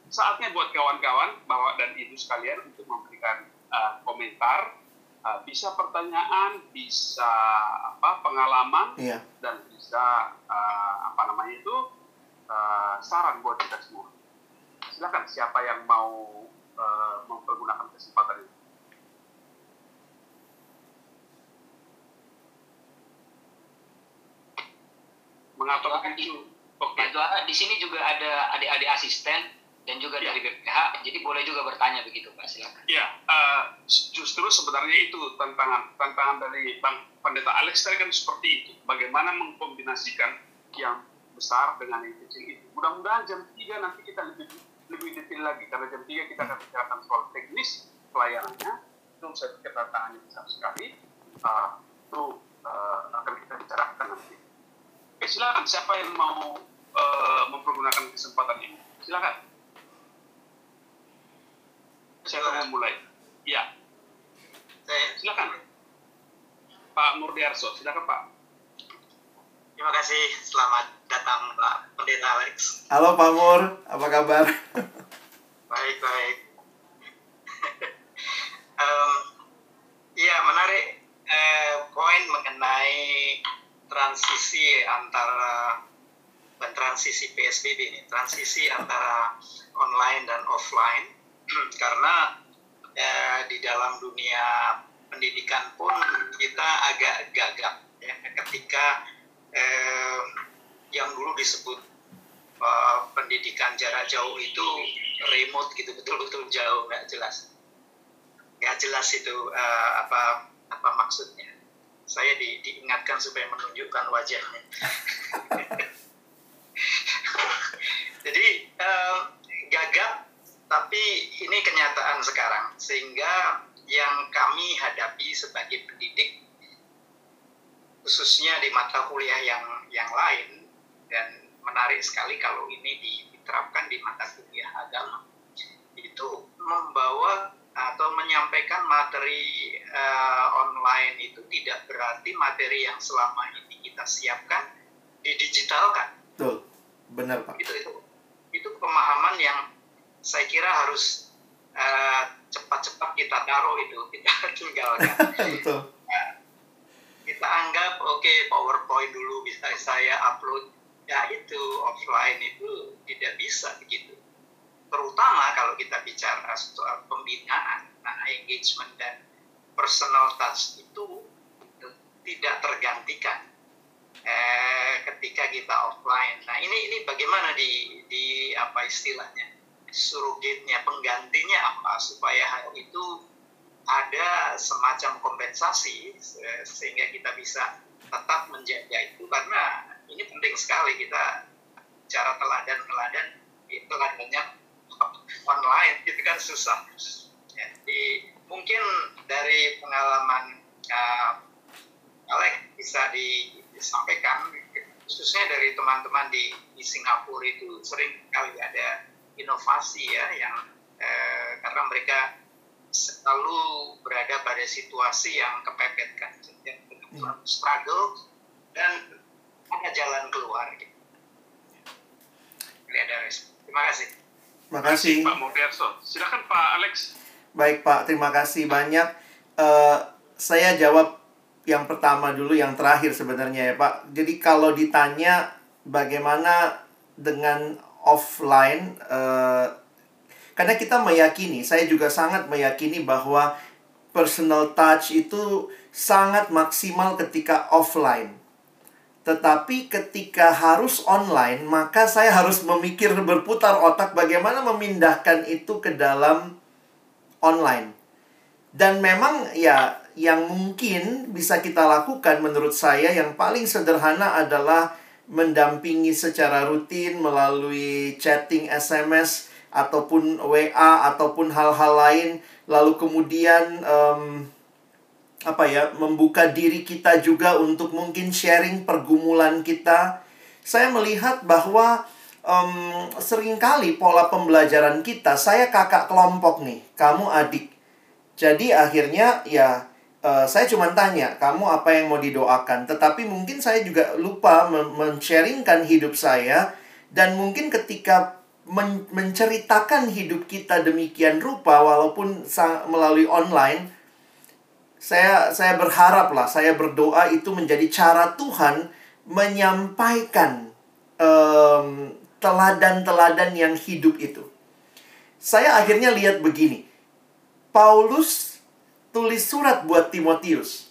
saatnya buat kawan-kawan bahwa dan ibu sekalian untuk memberikan uh, komentar uh, bisa pertanyaan bisa apa pengalaman iya. dan bisa uh, apa namanya itu uh, saran buat kita semua silakan siapa yang mau uh, mempergunakan kesempatan ini mengapa begitu? Oke. Okay. Di sini juga ada adik-adik asisten dan juga ya. dari BPH. Jadi boleh juga bertanya begitu, Pak. Silakan. Ya, uh, justru sebenarnya itu tantangan tantangan dari Bang Pendeta Alex tadi kan seperti itu. Bagaimana mengkombinasikan yang besar dengan yang kecil itu. Mudah-mudahan jam 3 nanti kita lebih lebih detail lagi karena jam 3 kita akan bicarakan soal teknis pelayanannya. Itu saya pikir tantangannya besar sekali. Uh, itu uh, akan kita bicarakan nanti. Oke, silakan siapa yang mau uh, mempergunakan kesempatan ini? Silakan siapa yang mulai? Ya. Saya. Silakan. Pak Murdiarso, silakan Pak. Terima kasih. Selamat datang Pak Pendeta Alex. Halo Pak Mur, apa kabar? baik baik. um, ya menarik eh, poin mengenai transisi antara dan transisi PSBB ini, transisi antara online dan offline karena eh, di dalam dunia pendidikan pun kita agak gagap ya ketika eh, yang dulu disebut eh, pendidikan jarak jauh itu remote gitu betul-betul jauh nggak jelas. Nggak jelas itu eh, apa apa maksudnya. Saya di, diingatkan supaya menunjukkan wajahnya. Jadi eh, gagap tapi ini kenyataan sekarang, sehingga yang kami hadapi sebagai pendidik, khususnya di mata kuliah yang yang lain, dan menarik sekali kalau ini diterapkan di mata kuliah agama, itu membawa atau menyampaikan materi uh, online itu tidak berarti materi yang selama ini kita siapkan didigitalkan. Betul, benar Pak. Itu itu itu pemahaman yang saya kira harus uh, cepat-cepat kita taruh itu kita tinggalkan. Nah, kita anggap oke okay, PowerPoint dulu bisa saya upload. Ya itu offline itu tidak bisa begitu. Terutama kalau kita bicara soal pembinaan nah, engagement dan personal touch itu tidak tergantikan eh, ketika kita offline. Nah ini ini bagaimana di di apa istilahnya surugitnya, penggantinya apa supaya hal itu ada semacam kompensasi sehingga kita bisa tetap menjaga itu karena ini penting sekali kita cara teladan-teladan teladannya online itu kan susah. Jadi mungkin dari pengalaman uh, Alex bisa disampaikan khususnya dari teman-teman di, di Singapura itu sering kali ada inovasi ya yang eh, karena mereka selalu berada pada situasi yang kepepet kan hmm. struggle dan ada jalan keluar gitu. Ini ada respon. Terima kasih. Terima kasih. Pak Murdiarso. Silakan Pak Alex. Baik Pak, terima kasih banyak. Uh, saya jawab yang pertama dulu, yang terakhir sebenarnya ya Pak. Jadi kalau ditanya bagaimana dengan offline, uh, karena kita meyakini, saya juga sangat meyakini bahwa personal touch itu sangat maksimal ketika offline. Tetapi ketika harus online, maka saya harus memikir berputar otak bagaimana memindahkan itu ke dalam online. Dan memang ya yang mungkin bisa kita lakukan menurut saya yang paling sederhana adalah mendampingi secara rutin melalui chatting SMS ataupun WA ataupun hal-hal lain. Lalu kemudian um, apa ya membuka diri kita juga untuk mungkin sharing pergumulan kita. Saya melihat bahwa um, sering kali pola pembelajaran kita saya kakak kelompok nih kamu adik. Jadi akhirnya ya uh, saya cuma tanya, kamu apa yang mau didoakan? Tetapi mungkin saya juga lupa men-sharingkan hidup saya dan mungkin ketika men menceritakan hidup kita demikian rupa walaupun melalui online saya saya berharap lah, saya berdoa itu menjadi cara Tuhan menyampaikan teladan-teladan um, yang hidup itu. Saya akhirnya lihat begini. Paulus tulis surat buat Timotius.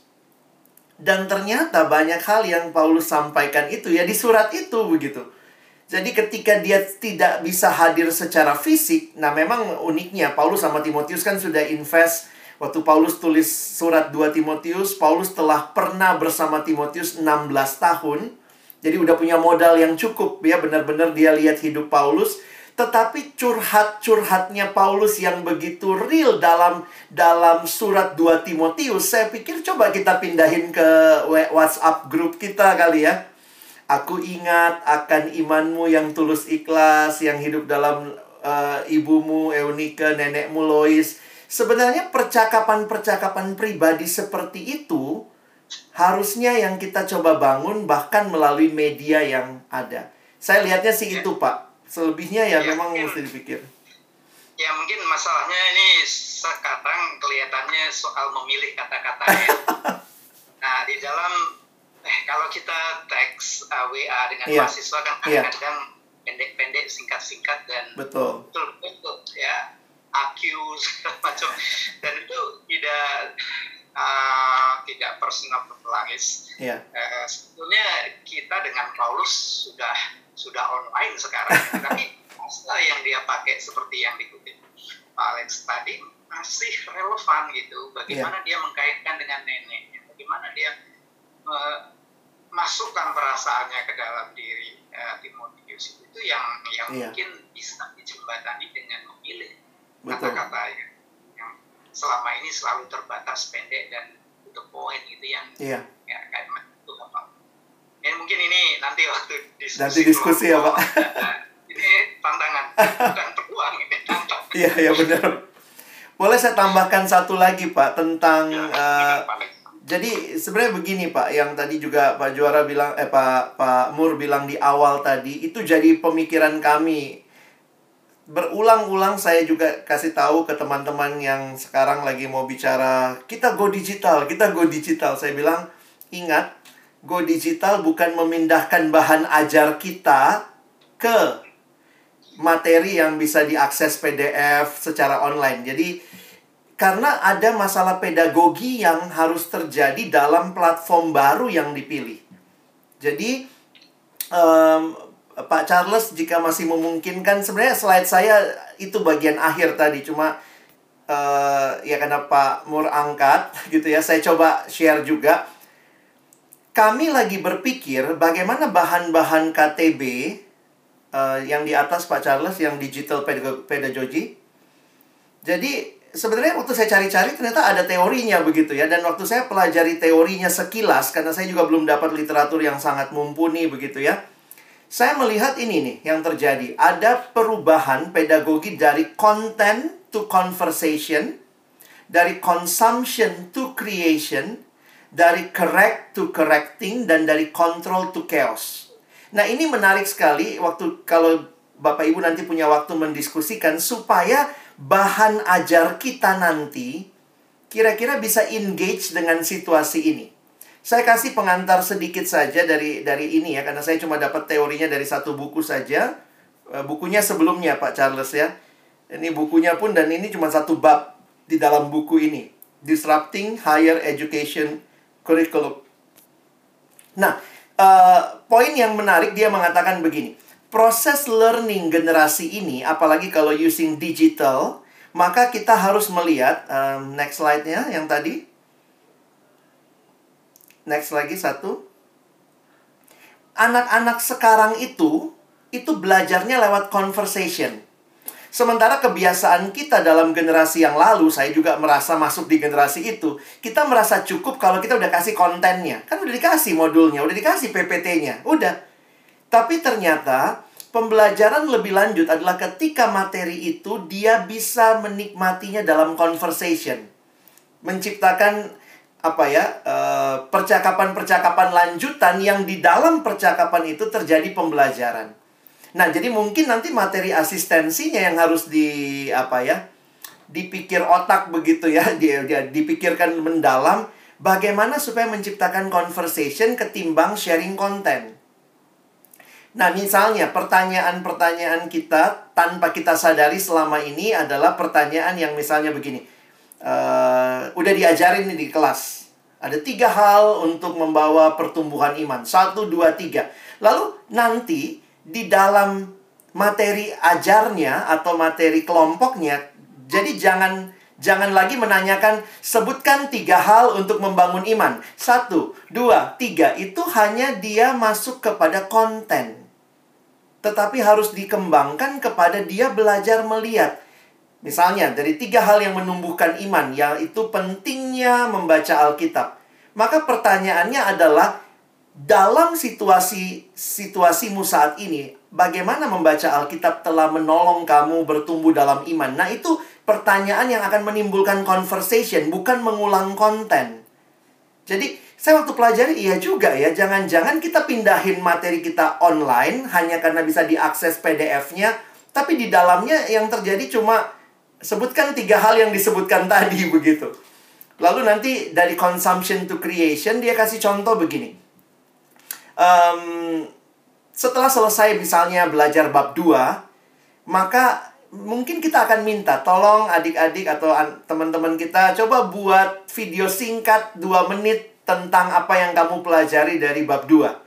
Dan ternyata banyak hal yang Paulus sampaikan itu ya di surat itu begitu. Jadi ketika dia tidak bisa hadir secara fisik, nah memang uniknya Paulus sama Timotius kan sudah invest waktu Paulus tulis surat 2 Timotius, Paulus telah pernah bersama Timotius 16 tahun. Jadi udah punya modal yang cukup ya benar-benar dia lihat hidup Paulus tetapi curhat-curhatnya Paulus yang begitu real dalam dalam surat 2 Timotius, saya pikir coba kita pindahin ke WhatsApp grup kita kali ya. Aku ingat akan imanmu yang tulus ikhlas, yang hidup dalam uh, ibumu Eunike, nenekmu Lois. Sebenarnya percakapan-percakapan pribadi seperti itu harusnya yang kita coba bangun bahkan melalui media yang ada. Saya lihatnya sih itu, Pak selebihnya ya, ya memang mungkin, mesti dipikir ya mungkin masalahnya ini sekarang kelihatannya soal memilih kata-katanya nah di dalam eh kalau kita teks uh, WA dengan yeah. mahasiswa kan iya. kadang-kadang yeah. pendek-pendek singkat-singkat dan betul betul betul ya AQ segala macam dan itu tidak uh, tidak personalis. Yeah. Uh, sebetulnya kita dengan Paulus sudah sudah online sekarang, tapi masalah yang dia pakai seperti yang dikutip Pak Alex tadi masih relevan gitu. Bagaimana yeah. dia mengkaitkan dengan neneknya, bagaimana dia uh, masukkan perasaannya ke dalam diri uh, Timotius itu yang yang yeah. mungkin bisa dijembatani dengan memilih kata-kata yang, yang selama ini selalu terbatas pendek dan untuk poin gitu yang yeah. ya kayak itu apa Ya, mungkin ini nanti waktu diskusi. Nanti diskusi ya Pak. ini tantangan, bukan peluang ini tantangan. Iya iya benar. Boleh saya tambahkan satu lagi Pak tentang ya, uh, jadi sebenarnya begini Pak, yang tadi juga Pak Juara bilang, eh Pak Pak Mur bilang di awal tadi itu jadi pemikiran kami. Berulang-ulang saya juga kasih tahu ke teman-teman yang sekarang lagi mau bicara, kita go digital, kita go digital. Saya bilang, ingat Go Digital bukan memindahkan bahan ajar kita ke materi yang bisa diakses PDF secara online. Jadi karena ada masalah pedagogi yang harus terjadi dalam platform baru yang dipilih. Jadi um, Pak Charles jika masih memungkinkan sebenarnya slide saya itu bagian akhir tadi cuma uh, ya karena Pak Mur angkat gitu ya saya coba share juga kami lagi berpikir bagaimana bahan-bahan KTB uh, eh, yang di atas Pak Charles yang digital pedagogy. Jadi sebenarnya waktu saya cari-cari ternyata ada teorinya begitu ya dan waktu saya pelajari teorinya sekilas karena saya juga belum dapat literatur yang sangat mumpuni begitu ya. Saya melihat ini nih yang terjadi. Ada perubahan pedagogi dari content to conversation, dari consumption to creation, dari correct to correcting dan dari control to chaos. Nah, ini menarik sekali waktu kalau Bapak Ibu nanti punya waktu mendiskusikan supaya bahan ajar kita nanti kira-kira bisa engage dengan situasi ini. Saya kasih pengantar sedikit saja dari dari ini ya karena saya cuma dapat teorinya dari satu buku saja. Eh, bukunya sebelumnya Pak Charles ya. Ini bukunya pun dan ini cuma satu bab di dalam buku ini. Disrupting Higher Education Curriculum. Nah, uh, poin yang menarik dia mengatakan begini proses learning generasi ini, apalagi kalau using digital, maka kita harus melihat um, next slide-nya yang tadi. Next lagi satu. Anak-anak sekarang itu itu belajarnya lewat conversation. Sementara kebiasaan kita dalam generasi yang lalu, saya juga merasa masuk di generasi itu, kita merasa cukup kalau kita udah kasih kontennya. Kan udah dikasih modulnya, udah dikasih PPT-nya, udah. Tapi ternyata pembelajaran lebih lanjut adalah ketika materi itu dia bisa menikmatinya dalam conversation. Menciptakan apa ya eh, percakapan-percakapan lanjutan yang di dalam percakapan itu terjadi pembelajaran. Nah, jadi mungkin nanti materi asistensinya yang harus di apa ya dipikir otak begitu ya, dia, dia dipikirkan mendalam bagaimana supaya menciptakan conversation ketimbang sharing konten. Nah, misalnya pertanyaan-pertanyaan kita tanpa kita sadari selama ini adalah pertanyaan yang misalnya begini. Uh, udah diajarin nih di kelas. Ada tiga hal untuk membawa pertumbuhan iman. Satu, dua, tiga. Lalu nanti di dalam materi ajarnya atau materi kelompoknya, jadi jangan Jangan lagi menanyakan sebutkan tiga hal untuk membangun iman. Satu, dua, tiga. Itu hanya dia masuk kepada konten tetapi harus dikembangkan kepada dia belajar melihat. Misalnya, dari tiga hal yang menumbuhkan iman, yaitu pentingnya membaca Alkitab. Maka pertanyaannya adalah, dalam situasi situasimu saat ini, bagaimana membaca Alkitab telah menolong kamu bertumbuh dalam iman? Nah, itu pertanyaan yang akan menimbulkan conversation, bukan mengulang konten. Jadi, saya waktu pelajari iya juga ya, jangan-jangan kita pindahin materi kita online hanya karena bisa diakses PDF-nya, tapi di dalamnya yang terjadi cuma sebutkan tiga hal yang disebutkan tadi begitu. Lalu nanti dari consumption to creation dia kasih contoh begini. Um, setelah selesai misalnya belajar bab 2, maka mungkin kita akan minta tolong adik-adik atau teman-teman kita coba buat video singkat 2 menit tentang apa yang kamu pelajari dari bab 2.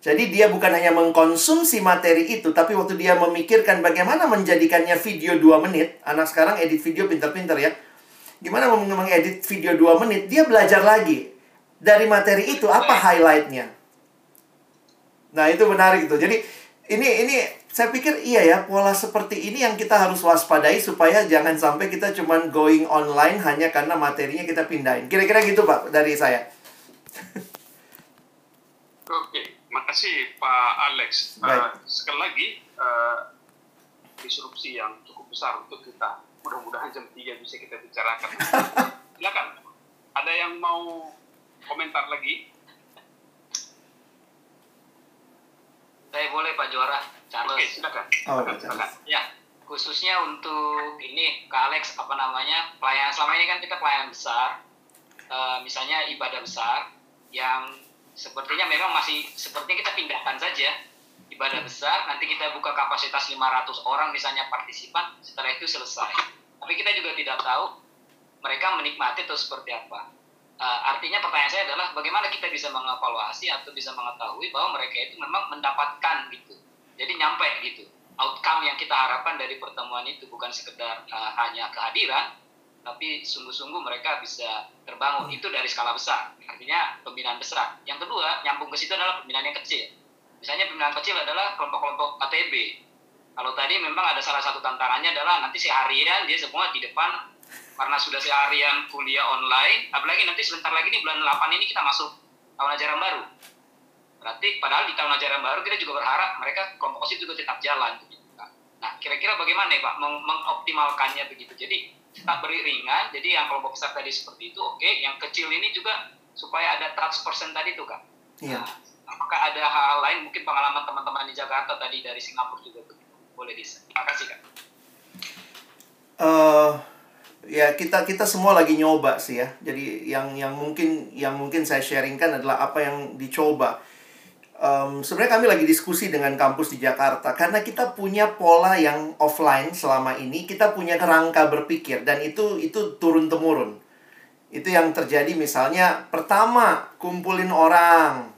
Jadi dia bukan hanya mengkonsumsi materi itu, tapi waktu dia memikirkan bagaimana menjadikannya video 2 menit, anak sekarang edit video pinter-pinter ya. Gimana mengedit video 2 menit, dia belajar lagi. Dari materi itu, apa highlightnya. Nah, itu menarik itu. Jadi, ini ini saya pikir iya ya, pola seperti ini yang kita harus waspadai supaya jangan sampai kita cuman going online hanya karena materinya kita pindahin. Kira-kira gitu Pak dari saya. Oke, makasih Pak Alex. Uh, sekali lagi, uh, disrupsi yang cukup besar untuk kita. Mudah-mudahan jam 3 bisa kita bicarakan. Silakan. Ada yang mau komentar lagi? Saya boleh Pak Juara, Charles. Oke, silakan. Oh, silakan. Ya, khususnya untuk ini Kak Alex apa namanya pelayanan selama ini kan kita pelayanan besar, uh, misalnya ibadah besar, yang sepertinya memang masih sepertinya kita pindahkan saja ibadah besar nanti kita buka kapasitas 500 orang misalnya partisipan setelah itu selesai tapi kita juga tidak tahu mereka menikmati atau seperti apa uh, artinya pertanyaan saya adalah bagaimana kita bisa mengevaluasi atau bisa mengetahui bahwa mereka itu memang mendapatkan gitu. Jadi nyampe gitu. Outcome yang kita harapkan dari pertemuan itu bukan sekedar uh, hanya kehadiran tapi sungguh-sungguh mereka bisa terbangun. Itu dari skala besar. Artinya pembinaan besar. Yang kedua nyambung ke situ adalah pembinaan yang kecil. Misalnya pembinaan kecil adalah kelompok-kelompok ATB kalau tadi memang ada salah satu tantangannya adalah nanti seharian dia semua di depan karena sudah seharian kuliah online, apalagi nanti sebentar lagi nih bulan 8 ini kita masuk tahun ajaran baru. Berarti padahal di tahun ajaran baru kita juga berharap mereka kelompok OSIS juga tetap jalan. Gitu. Nah, kira-kira bagaimana ya Pak meng mengoptimalkannya begitu? Jadi tetap beri ringan, jadi yang kelompok besar tadi seperti itu, oke. Okay. Yang kecil ini juga supaya ada 100% tadi tuh Kak. Iya. Nah, apakah ada hal lain mungkin pengalaman teman-teman di Jakarta tadi dari Singapura juga begitu? Boleh di Terima kasih Kak. Uh, ya kita kita semua lagi nyoba sih ya. Jadi yang yang mungkin yang mungkin saya sharingkan adalah apa yang dicoba. Um, sebenarnya kami lagi diskusi dengan kampus di Jakarta karena kita punya pola yang offline selama ini kita punya kerangka berpikir dan itu itu turun temurun itu yang terjadi misalnya pertama kumpulin orang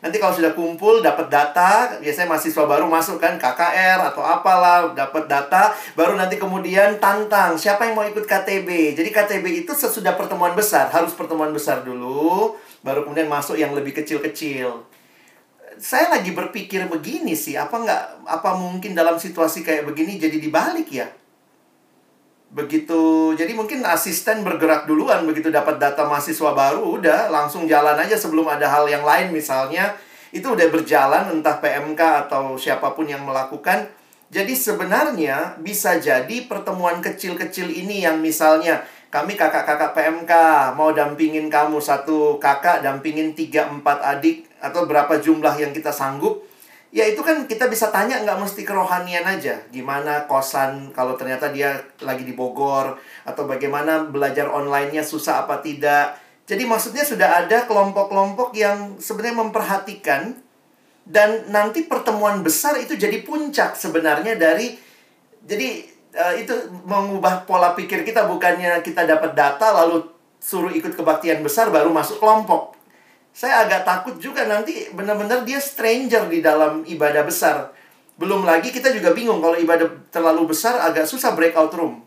Nanti kalau sudah kumpul dapat data, biasanya mahasiswa baru masuk kan KKR atau apalah, dapat data, baru nanti kemudian tantang siapa yang mau ikut KTB. Jadi KTB itu sesudah pertemuan besar, harus pertemuan besar dulu, baru kemudian masuk yang lebih kecil-kecil. Saya lagi berpikir begini sih, apa nggak apa mungkin dalam situasi kayak begini jadi dibalik ya? Begitu jadi mungkin asisten bergerak duluan begitu dapat data mahasiswa baru udah langsung jalan aja sebelum ada hal yang lain misalnya. Itu udah berjalan entah PMK atau siapa pun yang melakukan. Jadi sebenarnya bisa jadi pertemuan kecil-kecil ini yang misalnya kami kakak-kakak PMK mau dampingin kamu satu kakak dampingin tiga empat adik atau berapa jumlah yang kita sanggup Ya itu kan kita bisa tanya nggak mesti kerohanian aja. Gimana kosan kalau ternyata dia lagi di Bogor. Atau bagaimana belajar online-nya susah apa tidak. Jadi maksudnya sudah ada kelompok-kelompok yang sebenarnya memperhatikan. Dan nanti pertemuan besar itu jadi puncak sebenarnya dari... Jadi uh, itu mengubah pola pikir kita. Bukannya kita dapat data lalu suruh ikut kebaktian besar baru masuk kelompok saya agak takut juga nanti benar-benar dia stranger di dalam ibadah besar. Belum lagi kita juga bingung kalau ibadah terlalu besar agak susah breakout room.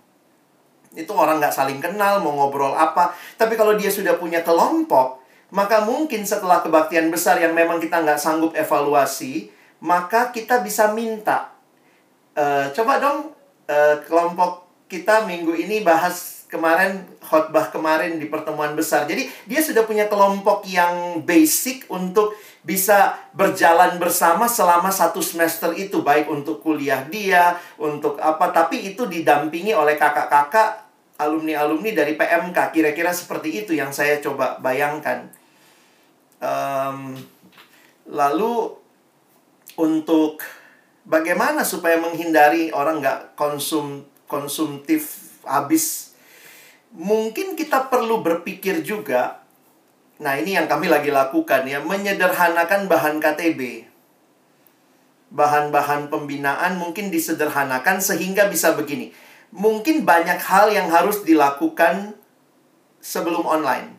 Itu orang nggak saling kenal, mau ngobrol apa. Tapi kalau dia sudah punya kelompok, maka mungkin setelah kebaktian besar yang memang kita nggak sanggup evaluasi, maka kita bisa minta. Uh, coba dong uh, kelompok kita minggu ini bahas kemarin khotbah kemarin di pertemuan besar. Jadi dia sudah punya kelompok yang basic untuk bisa berjalan bersama selama satu semester itu baik untuk kuliah dia, untuk apa tapi itu didampingi oleh kakak-kakak alumni-alumni dari PMK. Kira-kira seperti itu yang saya coba bayangkan. Um, lalu untuk bagaimana supaya menghindari orang nggak konsum konsumtif habis mungkin kita perlu berpikir juga Nah, ini yang kami lagi lakukan ya, menyederhanakan bahan KTB. Bahan-bahan pembinaan mungkin disederhanakan sehingga bisa begini. Mungkin banyak hal yang harus dilakukan sebelum online.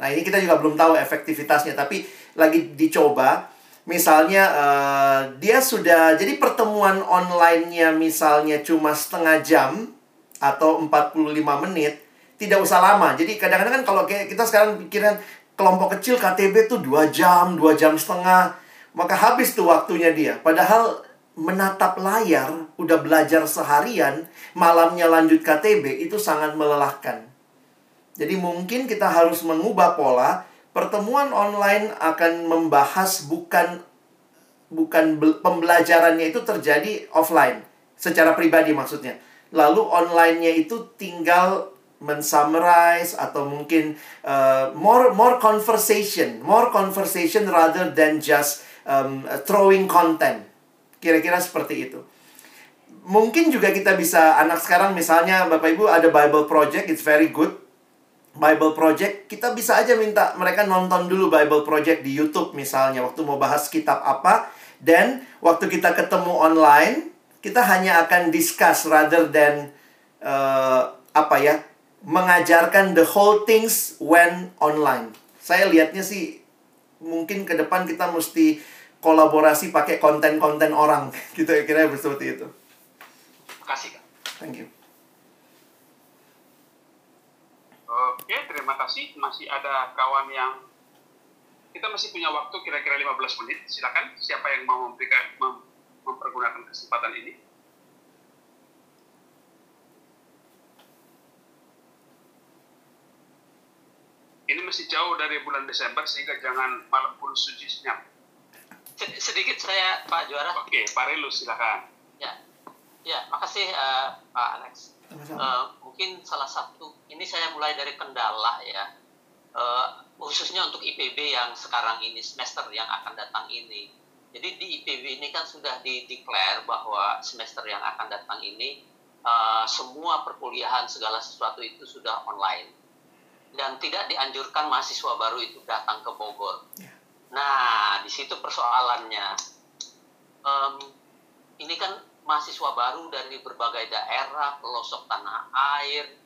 Nah, ini kita juga belum tahu efektivitasnya, tapi lagi dicoba. Misalnya uh, dia sudah jadi pertemuan online-nya misalnya cuma setengah jam atau 45 menit tidak usah lama. Jadi kadang-kadang kan kalau kita sekarang pikiran kelompok kecil KTB tuh dua jam, dua jam setengah, maka habis tuh waktunya dia. Padahal menatap layar, udah belajar seharian, malamnya lanjut KTB itu sangat melelahkan. Jadi mungkin kita harus mengubah pola. Pertemuan online akan membahas bukan bukan pembelajarannya itu terjadi offline secara pribadi maksudnya. Lalu online-nya itu tinggal mensummarize atau mungkin uh, more more conversation, more conversation rather than just um, throwing content. Kira-kira seperti itu. Mungkin juga kita bisa anak sekarang misalnya Bapak Ibu ada Bible project, it's very good. Bible project, kita bisa aja minta mereka nonton dulu Bible project di YouTube misalnya waktu mau bahas kitab apa dan waktu kita ketemu online, kita hanya akan discuss rather than uh, apa ya mengajarkan the whole things when online. Saya lihatnya sih mungkin ke depan kita mesti kolaborasi pakai konten-konten orang gitu ya kira seperti itu. Terima kasih kak. Thank you. Oke, terima kasih. Masih ada kawan yang kita masih punya waktu kira-kira 15 menit. Silakan siapa yang mau memberikan mem mempergunakan kesempatan ini. Ini masih jauh dari bulan Desember sehingga jangan malam pun suci senyap. Sedikit saya Pak Juara. Oke, Pak Relu silakan. Ya, ya, makasih uh, Pak Alex. Uh, mungkin salah satu ini saya mulai dari kendala ya, uh, khususnya untuk IPB yang sekarang ini semester yang akan datang ini. Jadi di IPB ini kan sudah dideklar bahwa semester yang akan datang ini uh, semua perkuliahan segala sesuatu itu sudah online dan tidak dianjurkan mahasiswa baru itu datang ke Bogor. Ya. Nah, di situ persoalannya. Um, ini kan mahasiswa baru dari berbagai daerah, pelosok tanah air.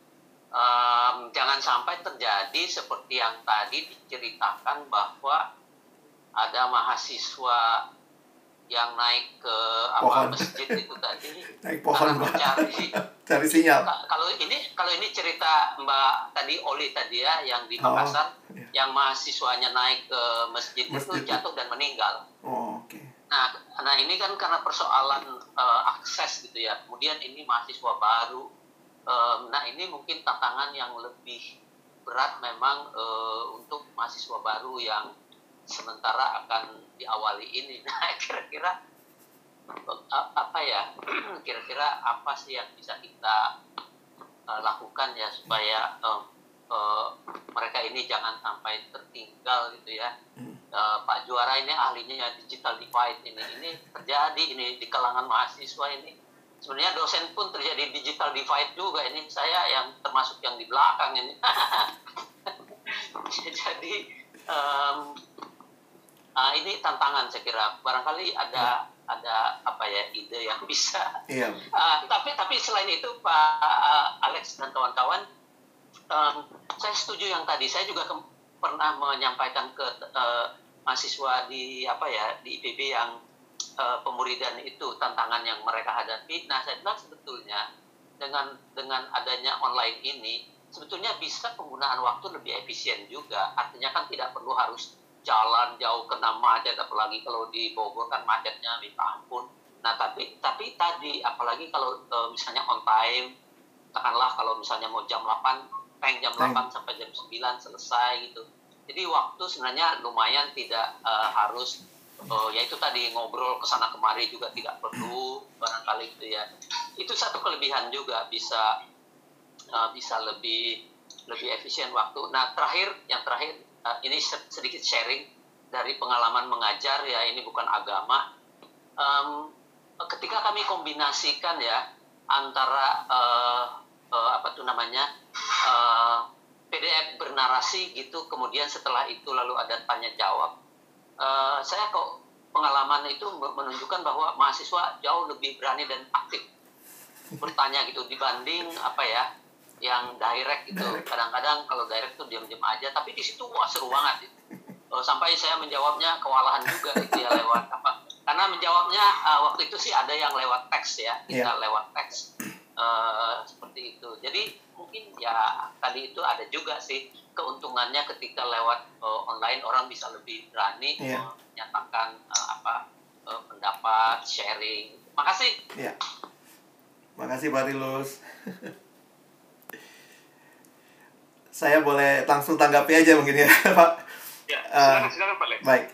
Um, jangan sampai terjadi seperti yang tadi diceritakan bahwa ada mahasiswa yang naik ke apa masjid itu tadi. Naik pohon mencari. Cari sinyal. Kalau ini kalau ini cerita Mbak tadi Oli tadi ya yang di oh, Makassar oh, iya. yang mahasiswanya naik ke masjid, masjid. itu jatuh dan meninggal. Oh, oke. Okay. nah nah ini kan karena persoalan uh, akses gitu ya. Kemudian ini mahasiswa baru. Um, nah ini mungkin tantangan yang lebih berat memang uh, untuk mahasiswa baru yang sementara akan diawali ini. Nah, kira-kira apa ya? Kira-kira apa sih yang bisa kita uh, lakukan ya supaya uh, uh, mereka ini jangan sampai tertinggal gitu ya. Uh, Pak Juara ini ahlinya ya digital divide ini. Ini terjadi ini di kalangan mahasiswa ini. Sebenarnya dosen pun terjadi digital divide juga ini. Saya yang termasuk yang di belakang ini. Jadi um, uh, ini tantangan saya kira barangkali ada ya. ada apa ya ide yang bisa iya. uh, tapi tapi selain itu Pak uh, Alex dan kawan-kawan um, saya setuju yang tadi saya juga ke, pernah menyampaikan ke uh, mahasiswa di apa ya di IPB yang uh, pemuridan itu tantangan yang mereka hadapi nah saya bilang sebetulnya dengan dengan adanya online ini sebetulnya bisa penggunaan waktu lebih efisien juga artinya kan tidak perlu harus jalan jauh kena macet apalagi kalau di Bogor kan macetnya minta ampun. Nah tapi tapi tadi apalagi kalau e, misalnya on time katakanlah kalau misalnya mau jam 8 peng jam 8 sampai jam 9 selesai gitu. Jadi waktu sebenarnya lumayan tidak e, harus e, ya itu tadi ngobrol ke sana kemari juga tidak perlu barangkali gitu ya. Itu satu kelebihan juga bisa e, bisa lebih lebih efisien waktu. Nah terakhir yang terakhir uh, ini sedikit sharing dari pengalaman mengajar ya ini bukan agama. Um, ketika kami kombinasikan ya antara uh, uh, apa tuh namanya uh, PDF bernarasi gitu kemudian setelah itu lalu ada tanya jawab. Uh, saya kok pengalaman itu menunjukkan bahwa mahasiswa jauh lebih berani dan aktif bertanya gitu dibanding apa ya yang direct gitu kadang-kadang kalau direct tuh diam-diam aja tapi di situ wah seru banget gitu. sampai saya menjawabnya kewalahan juga gitu ya lewat apa karena menjawabnya uh, waktu itu sih ada yang lewat teks ya kita yeah. lewat teks uh, seperti itu jadi mungkin ya tadi itu ada juga sih keuntungannya ketika lewat uh, online orang bisa lebih berani yeah. menyatakan uh, apa uh, pendapat sharing makasih yeah. makasih Pak Rilus saya boleh langsung tanggapi aja mungkin ya Pak. Ya, silakan, uh, silakan Pak Lex. Baik.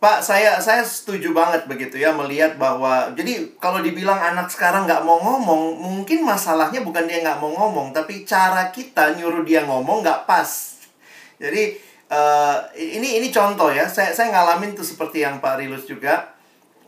Pak, saya saya setuju banget begitu ya melihat bahwa jadi kalau dibilang anak sekarang nggak mau ngomong, mungkin masalahnya bukan dia nggak mau ngomong, tapi cara kita nyuruh dia ngomong nggak pas. Jadi uh, ini ini contoh ya, saya saya ngalamin tuh seperti yang Pak Rilus juga.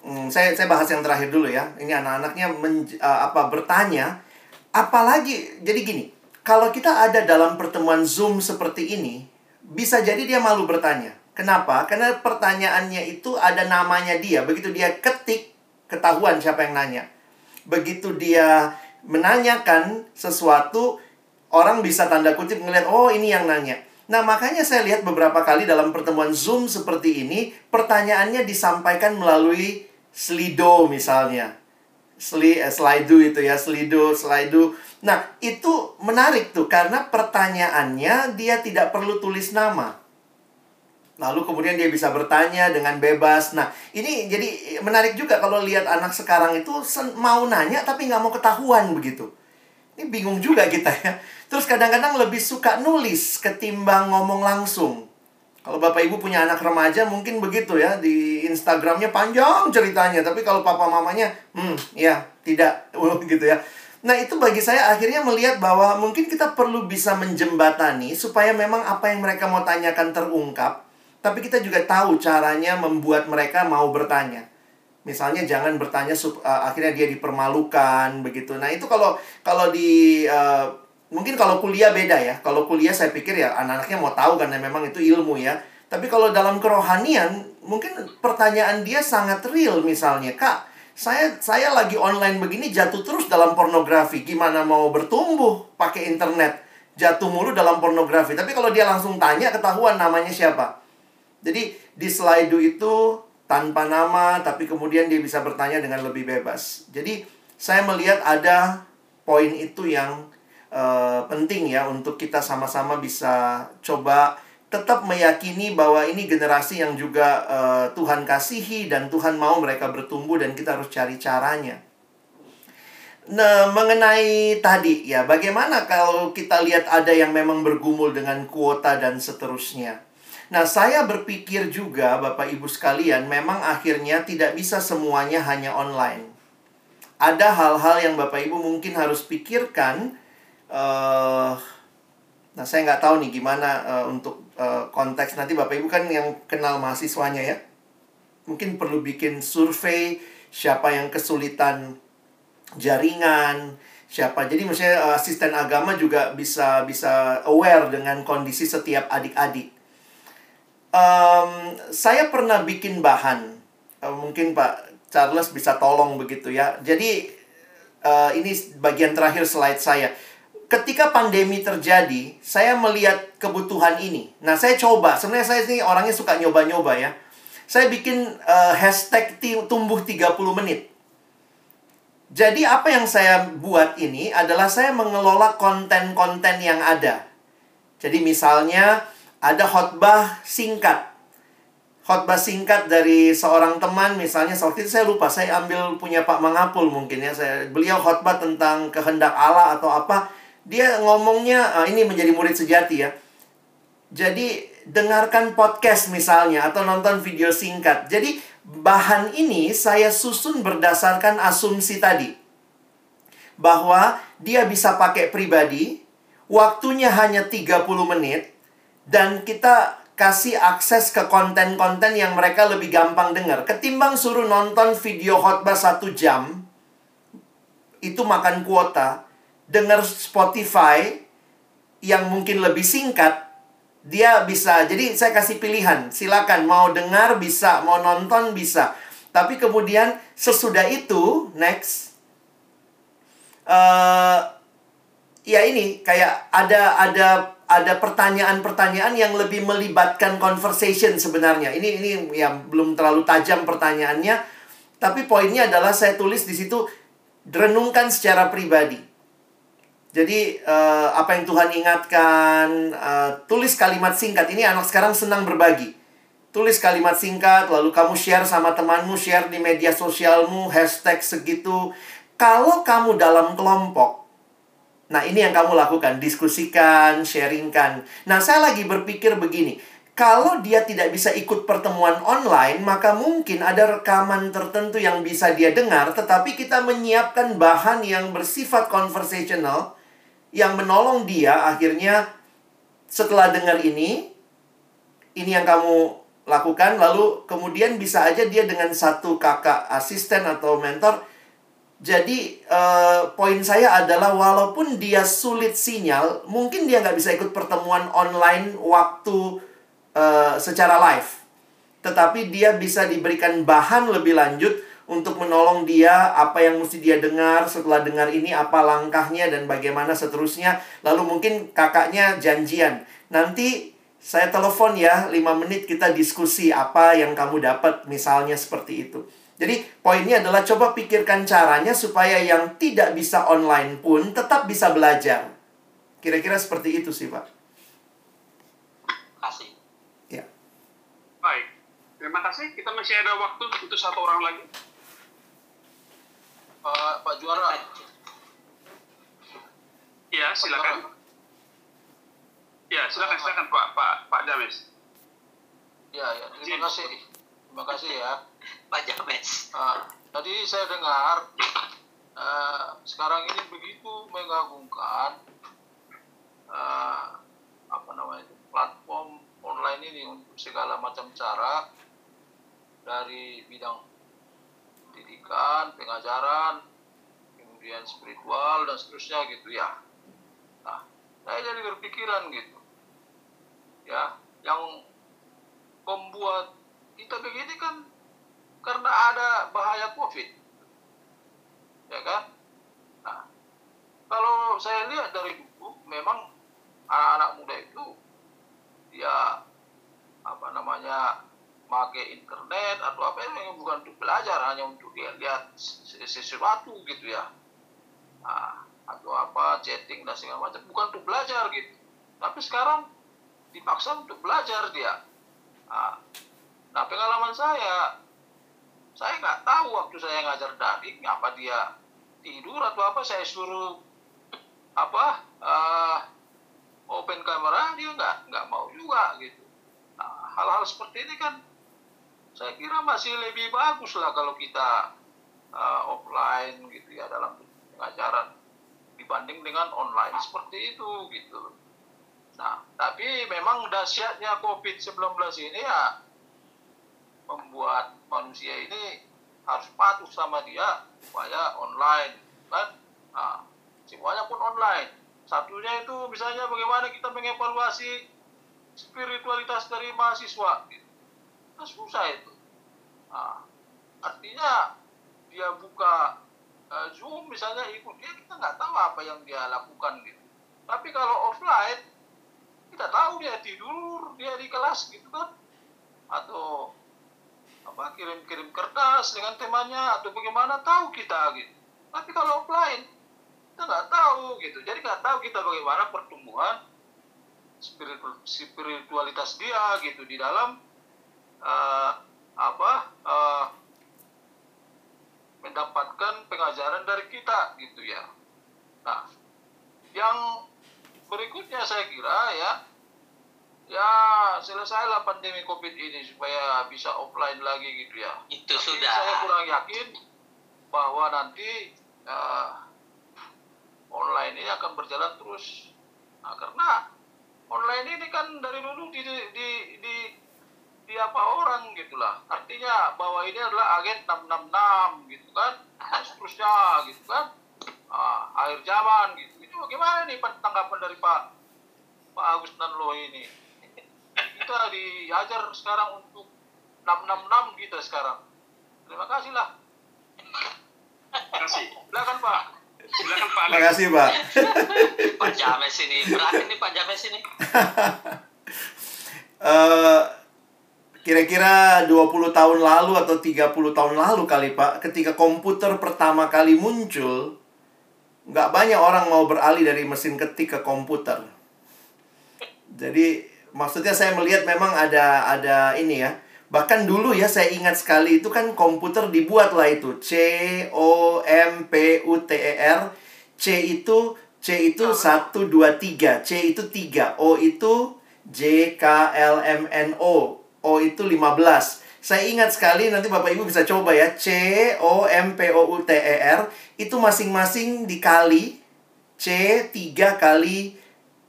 Hmm, saya saya bahas yang terakhir dulu ya. Ini anak-anaknya uh, apa bertanya, apalagi jadi gini kalau kita ada dalam pertemuan Zoom seperti ini, bisa jadi dia malu bertanya. Kenapa? Karena pertanyaannya itu ada namanya dia. Begitu dia ketik, ketahuan siapa yang nanya. Begitu dia menanyakan sesuatu, orang bisa tanda kutip ngeliat, oh ini yang nanya. Nah, makanya saya lihat beberapa kali dalam pertemuan Zoom seperti ini, pertanyaannya disampaikan melalui Slido misalnya. Sli, eh, Slido itu ya, Slido, Slido Nah, itu menarik tuh karena pertanyaannya dia tidak perlu tulis nama. Lalu kemudian dia bisa bertanya dengan bebas. Nah, ini jadi menarik juga kalau lihat anak sekarang itu mau nanya tapi nggak mau ketahuan begitu. Ini bingung juga kita ya. Terus kadang-kadang lebih suka nulis ketimbang ngomong langsung. Kalau Bapak Ibu punya anak remaja mungkin begitu ya. Di Instagramnya panjang ceritanya. Tapi kalau papa mamanya, hmm ya tidak. gitu ya. Nah itu bagi saya akhirnya melihat bahwa mungkin kita perlu bisa menjembatani supaya memang apa yang mereka mau tanyakan terungkap. Tapi kita juga tahu caranya membuat mereka mau bertanya. Misalnya jangan bertanya uh, akhirnya dia dipermalukan begitu. Nah itu kalau kalau di uh, mungkin kalau kuliah beda ya. Kalau kuliah saya pikir ya anak-anaknya mau tahu karena memang itu ilmu ya. Tapi kalau dalam kerohanian mungkin pertanyaan dia sangat real misalnya kak saya saya lagi online begini jatuh terus dalam pornografi. Gimana mau bertumbuh pakai internet? Jatuh mulu dalam pornografi. Tapi kalau dia langsung tanya ketahuan namanya siapa. Jadi di slide itu tanpa nama tapi kemudian dia bisa bertanya dengan lebih bebas. Jadi saya melihat ada poin itu yang uh, penting ya untuk kita sama-sama bisa coba tetap meyakini bahwa ini generasi yang juga uh, Tuhan kasihi dan Tuhan mau mereka bertumbuh dan kita harus cari caranya. Nah, mengenai tadi ya, bagaimana kalau kita lihat ada yang memang bergumul dengan kuota dan seterusnya. Nah, saya berpikir juga Bapak Ibu sekalian, memang akhirnya tidak bisa semuanya hanya online. Ada hal-hal yang Bapak Ibu mungkin harus pikirkan uh, Nah, saya nggak tahu nih gimana uh, untuk uh, konteks nanti Bapak Ibu kan yang kenal mahasiswanya ya. Mungkin perlu bikin survei siapa yang kesulitan jaringan, siapa. Jadi misalnya asisten agama juga bisa bisa aware dengan kondisi setiap adik-adik. Um, saya pernah bikin bahan. Uh, mungkin Pak Charles bisa tolong begitu ya. Jadi uh, ini bagian terakhir slide saya ketika pandemi terjadi, saya melihat kebutuhan ini. Nah, saya coba. Sebenarnya saya ini orangnya suka nyoba-nyoba ya. Saya bikin uh, hashtag tumbuh 30 menit. Jadi apa yang saya buat ini adalah saya mengelola konten-konten yang ada. Jadi misalnya ada khotbah singkat. Khotbah singkat dari seorang teman misalnya waktu itu saya lupa saya ambil punya Pak Mangapul mungkin ya saya beliau khotbah tentang kehendak Allah atau apa dia ngomongnya uh, ini menjadi murid sejati ya. Jadi dengarkan podcast misalnya atau nonton video singkat. Jadi bahan ini saya susun berdasarkan asumsi tadi. Bahwa dia bisa pakai pribadi, waktunya hanya 30 menit dan kita kasih akses ke konten-konten yang mereka lebih gampang dengar. Ketimbang suruh nonton video khotbah satu jam, itu makan kuota dengar Spotify yang mungkin lebih singkat, dia bisa. Jadi saya kasih pilihan, silakan mau dengar bisa, mau nonton bisa. Tapi kemudian sesudah itu next, uh, ya ini kayak ada ada ada pertanyaan-pertanyaan yang lebih melibatkan conversation sebenarnya. Ini ini yang belum terlalu tajam pertanyaannya, tapi poinnya adalah saya tulis di situ renungkan secara pribadi. Jadi uh, apa yang Tuhan ingatkan, uh, tulis kalimat singkat. Ini anak sekarang senang berbagi. Tulis kalimat singkat, lalu kamu share sama temanmu, share di media sosialmu, hashtag segitu. Kalau kamu dalam kelompok, nah ini yang kamu lakukan, diskusikan, sharingkan. Nah saya lagi berpikir begini, kalau dia tidak bisa ikut pertemuan online, maka mungkin ada rekaman tertentu yang bisa dia dengar, tetapi kita menyiapkan bahan yang bersifat conversational, yang menolong dia akhirnya setelah dengar ini ini yang kamu lakukan lalu kemudian bisa aja dia dengan satu kakak asisten atau mentor. Jadi uh, poin saya adalah walaupun dia sulit sinyal mungkin dia nggak bisa ikut pertemuan online waktu uh, secara live. Tetapi dia bisa diberikan bahan lebih lanjut untuk menolong dia apa yang mesti dia dengar setelah dengar ini apa langkahnya dan bagaimana seterusnya. Lalu mungkin kakaknya janjian nanti saya telepon ya 5 menit kita diskusi apa yang kamu dapat misalnya seperti itu. Jadi poinnya adalah coba pikirkan caranya supaya yang tidak bisa online pun tetap bisa belajar. Kira-kira seperti itu sih pak. Kasih. Ya. Baik. Terima kasih. Kita masih ada waktu untuk satu orang lagi Pak, Pak Juara. Ya, silakan. Ya, silakan silakan Pak Pak Pak James. Ya, ya, terima kasih. Terima kasih ya. Pak James. Nah, tadi saya dengar uh, sekarang ini begitu mengagumkan uh, apa namanya itu platform online ini untuk segala macam cara dari bidang pendidikan, pengajaran, kemudian spiritual dan seterusnya gitu ya. Nah, saya jadi berpikiran gitu, ya, yang membuat kita begini kan karena ada bahaya COVID. Ya kan? Nah, kalau saya lihat dari dulu, memang anak-anak muda itu ya apa namanya pakai internet atau apa yang bukan untuk belajar hanya untuk dia lihat sesuatu gitu ya. Nah, atau apa chatting dan segala macam bukan untuk belajar gitu. Tapi sekarang dipaksa untuk belajar dia. Nah, Nah pengalaman saya, saya nggak tahu waktu saya ngajar daring apa dia tidur atau apa saya suruh apa uh, open kamera dia nggak nggak mau juga gitu. Nah, hal-hal seperti ini kan saya kira masih lebih bagus lah kalau kita uh, offline gitu ya dalam pengajaran dibanding dengan online seperti itu gitu. Nah, tapi memang dahsyatnya COVID-19 ini ya membuat manusia ini harus patuh sama dia supaya online kan nah, semuanya pun online satunya itu misalnya bagaimana kita mengevaluasi spiritualitas dari mahasiswa gitu. Nah, susah itu. Nah, artinya dia buka uh, zoom misalnya ikut dia kita nggak tahu apa yang dia lakukan gitu. Tapi kalau offline kita tahu dia tidur dia di kelas gitu kan. Atau apa kirim-kirim kertas dengan temanya atau bagaimana tahu kita gitu. Tapi kalau offline kita nggak tahu gitu. Jadi nggak tahu kita bagaimana pertumbuhan spiritualitas dia gitu di dalam uh, apa uh, mendapatkan pengajaran dari kita gitu ya. Nah yang berikutnya saya kira ya ya selesailah pandemi covid ini supaya bisa offline lagi gitu ya. Itu Tapi sudah. saya kurang yakin bahwa nanti uh, online ini akan berjalan terus. Nah, karena online ini kan dari dulu di di di, di apa orang gitulah artinya bahwa ini adalah agen 666 gitu kan dan seterusnya gitu kan uh, akhir zaman gitu ini bagaimana nih tanggapan dari Pak Pak Agus Nanlo ini kita diajar sekarang untuk 666 kita sekarang. Terima kasih lah. Terima kasih. Silakan Pak. Silakan Pak Terima kasih Pak. Pak James ini berat ini Pak James ini. uh, kira-kira 20 tahun lalu atau 30 tahun lalu kali Pak, ketika komputer pertama kali muncul, nggak banyak orang mau beralih dari mesin ketik ke komputer. Jadi maksudnya saya melihat memang ada ada ini ya. Bahkan dulu ya saya ingat sekali itu kan komputer dibuat lah itu C O M P U T E R. C itu C itu 1 2 3, C itu 3, O itu J K L M N O. O itu 15. Saya ingat sekali nanti Bapak Ibu bisa coba ya. C O M P O U T E R itu masing-masing dikali C 3 kali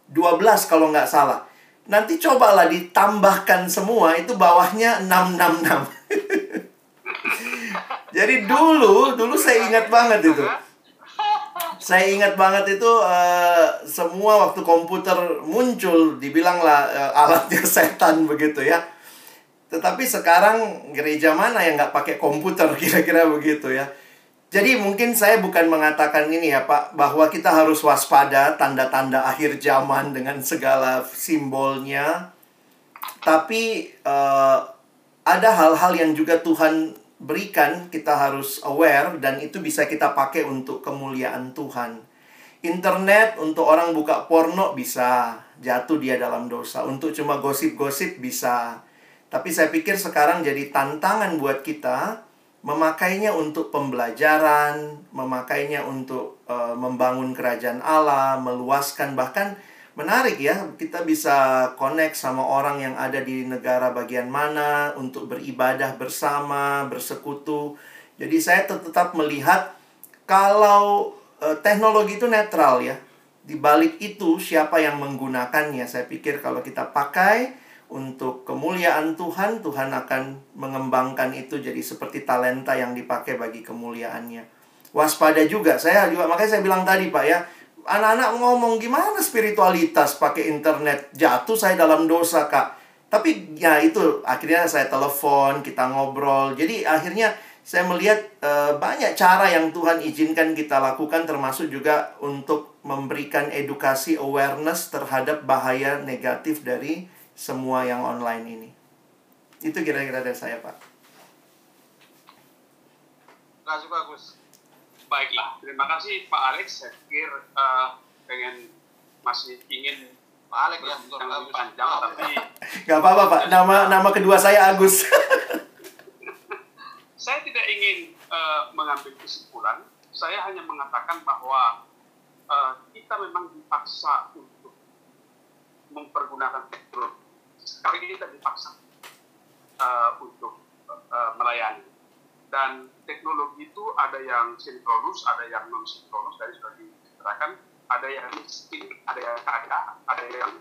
12 kalau nggak salah. Nanti cobalah ditambahkan semua itu bawahnya 666. Jadi dulu, dulu saya ingat banget itu. Saya ingat banget itu uh, semua waktu komputer muncul dibilanglah uh, alatnya setan begitu ya. Tetapi sekarang gereja mana yang nggak pakai komputer kira-kira begitu ya. Jadi mungkin saya bukan mengatakan ini ya Pak, bahwa kita harus waspada tanda-tanda akhir zaman dengan segala simbolnya. Tapi uh, ada hal-hal yang juga Tuhan berikan, kita harus aware dan itu bisa kita pakai untuk kemuliaan Tuhan. Internet untuk orang buka porno bisa jatuh dia dalam dosa. Untuk cuma gosip-gosip bisa. Tapi saya pikir sekarang jadi tantangan buat kita memakainya untuk pembelajaran, memakainya untuk uh, membangun kerajaan Allah, meluaskan bahkan menarik ya. Kita bisa connect sama orang yang ada di negara bagian mana untuk beribadah bersama, bersekutu. Jadi saya tetap melihat kalau uh, teknologi itu netral ya. Di balik itu siapa yang menggunakannya? Saya pikir kalau kita pakai untuk kemuliaan Tuhan, Tuhan akan mengembangkan itu jadi seperti talenta yang dipakai bagi kemuliaannya. Waspada juga, saya juga makanya saya bilang tadi Pak ya, anak-anak ngomong gimana spiritualitas pakai internet, jatuh saya dalam dosa Kak. Tapi ya itu akhirnya saya telepon, kita ngobrol. Jadi akhirnya saya melihat e, banyak cara yang Tuhan izinkan kita lakukan termasuk juga untuk memberikan edukasi awareness terhadap bahaya negatif dari semua yang online ini. Itu kira-kira dari saya, Pak. Terima kasih bagus. Baiklah, terima kasih Pak Alex. Saya pikir uh, pengen masih ingin Pak Alex ya, yang lebih panjang, tapi nggak apa-apa Pak. Nama nama kedua saya Agus. saya tidak ingin uh, mengambil kesimpulan, saya hanya mengatakan bahwa uh, kita memang dipaksa untuk mempergunakan teknologi. Sekarang kita dipaksa uh, untuk uh, melayani. Dan teknologi itu ada yang sinkronus, ada yang non sinkronus, dari sudah diceritakan, ada yang miskin, ada yang kaya, ada yang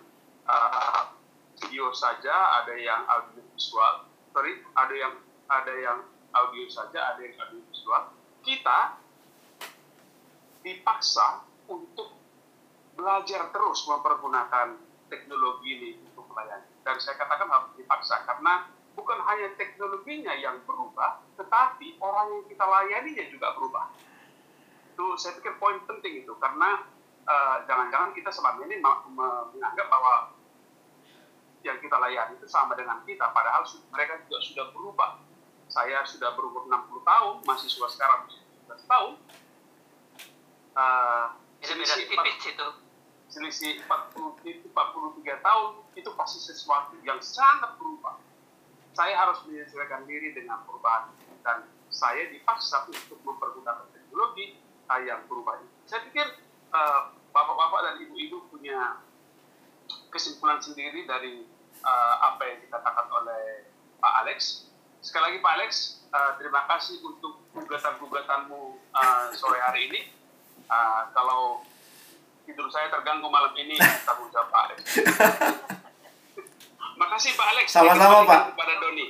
uh, video saja, ada yang audio visual, sorry, ada yang ada yang audio saja, ada yang audio visual. Kita dipaksa untuk belajar terus mempergunakan teknologi ini melayani. Dan saya katakan harus dipaksa karena bukan hanya teknologinya yang berubah, tetapi orang yang kita layaninya juga berubah. Itu saya pikir poin penting itu karena jangan-jangan uh, kita selama ini menganggap bahwa yang kita layani itu sama dengan kita, padahal mereka juga sudah berubah saya sudah berumur 60 tahun, mahasiswa sekarang 17 tahun. Uh, selisih, tipis itu. Selisih 40, 43 tahun, itu pasti sesuatu yang sangat berubah. Saya harus menyesuaikan diri dengan perubahan. Dan saya dipaksa untuk mempergunakan teknologi yang berubah. Saya pikir uh, bapak-bapak dan ibu-ibu punya kesimpulan sendiri dari uh, apa yang dikatakan oleh Pak Alex Sekali lagi Pak Alex, uh, terima kasih untuk gugatan-gugatanmu uh, sore hari ini. Uh, kalau tidur saya terganggu malam ini, tanggung jawab Pak Alex. Makasih Pak Alex. Sama-sama Pak. Kepada Doni.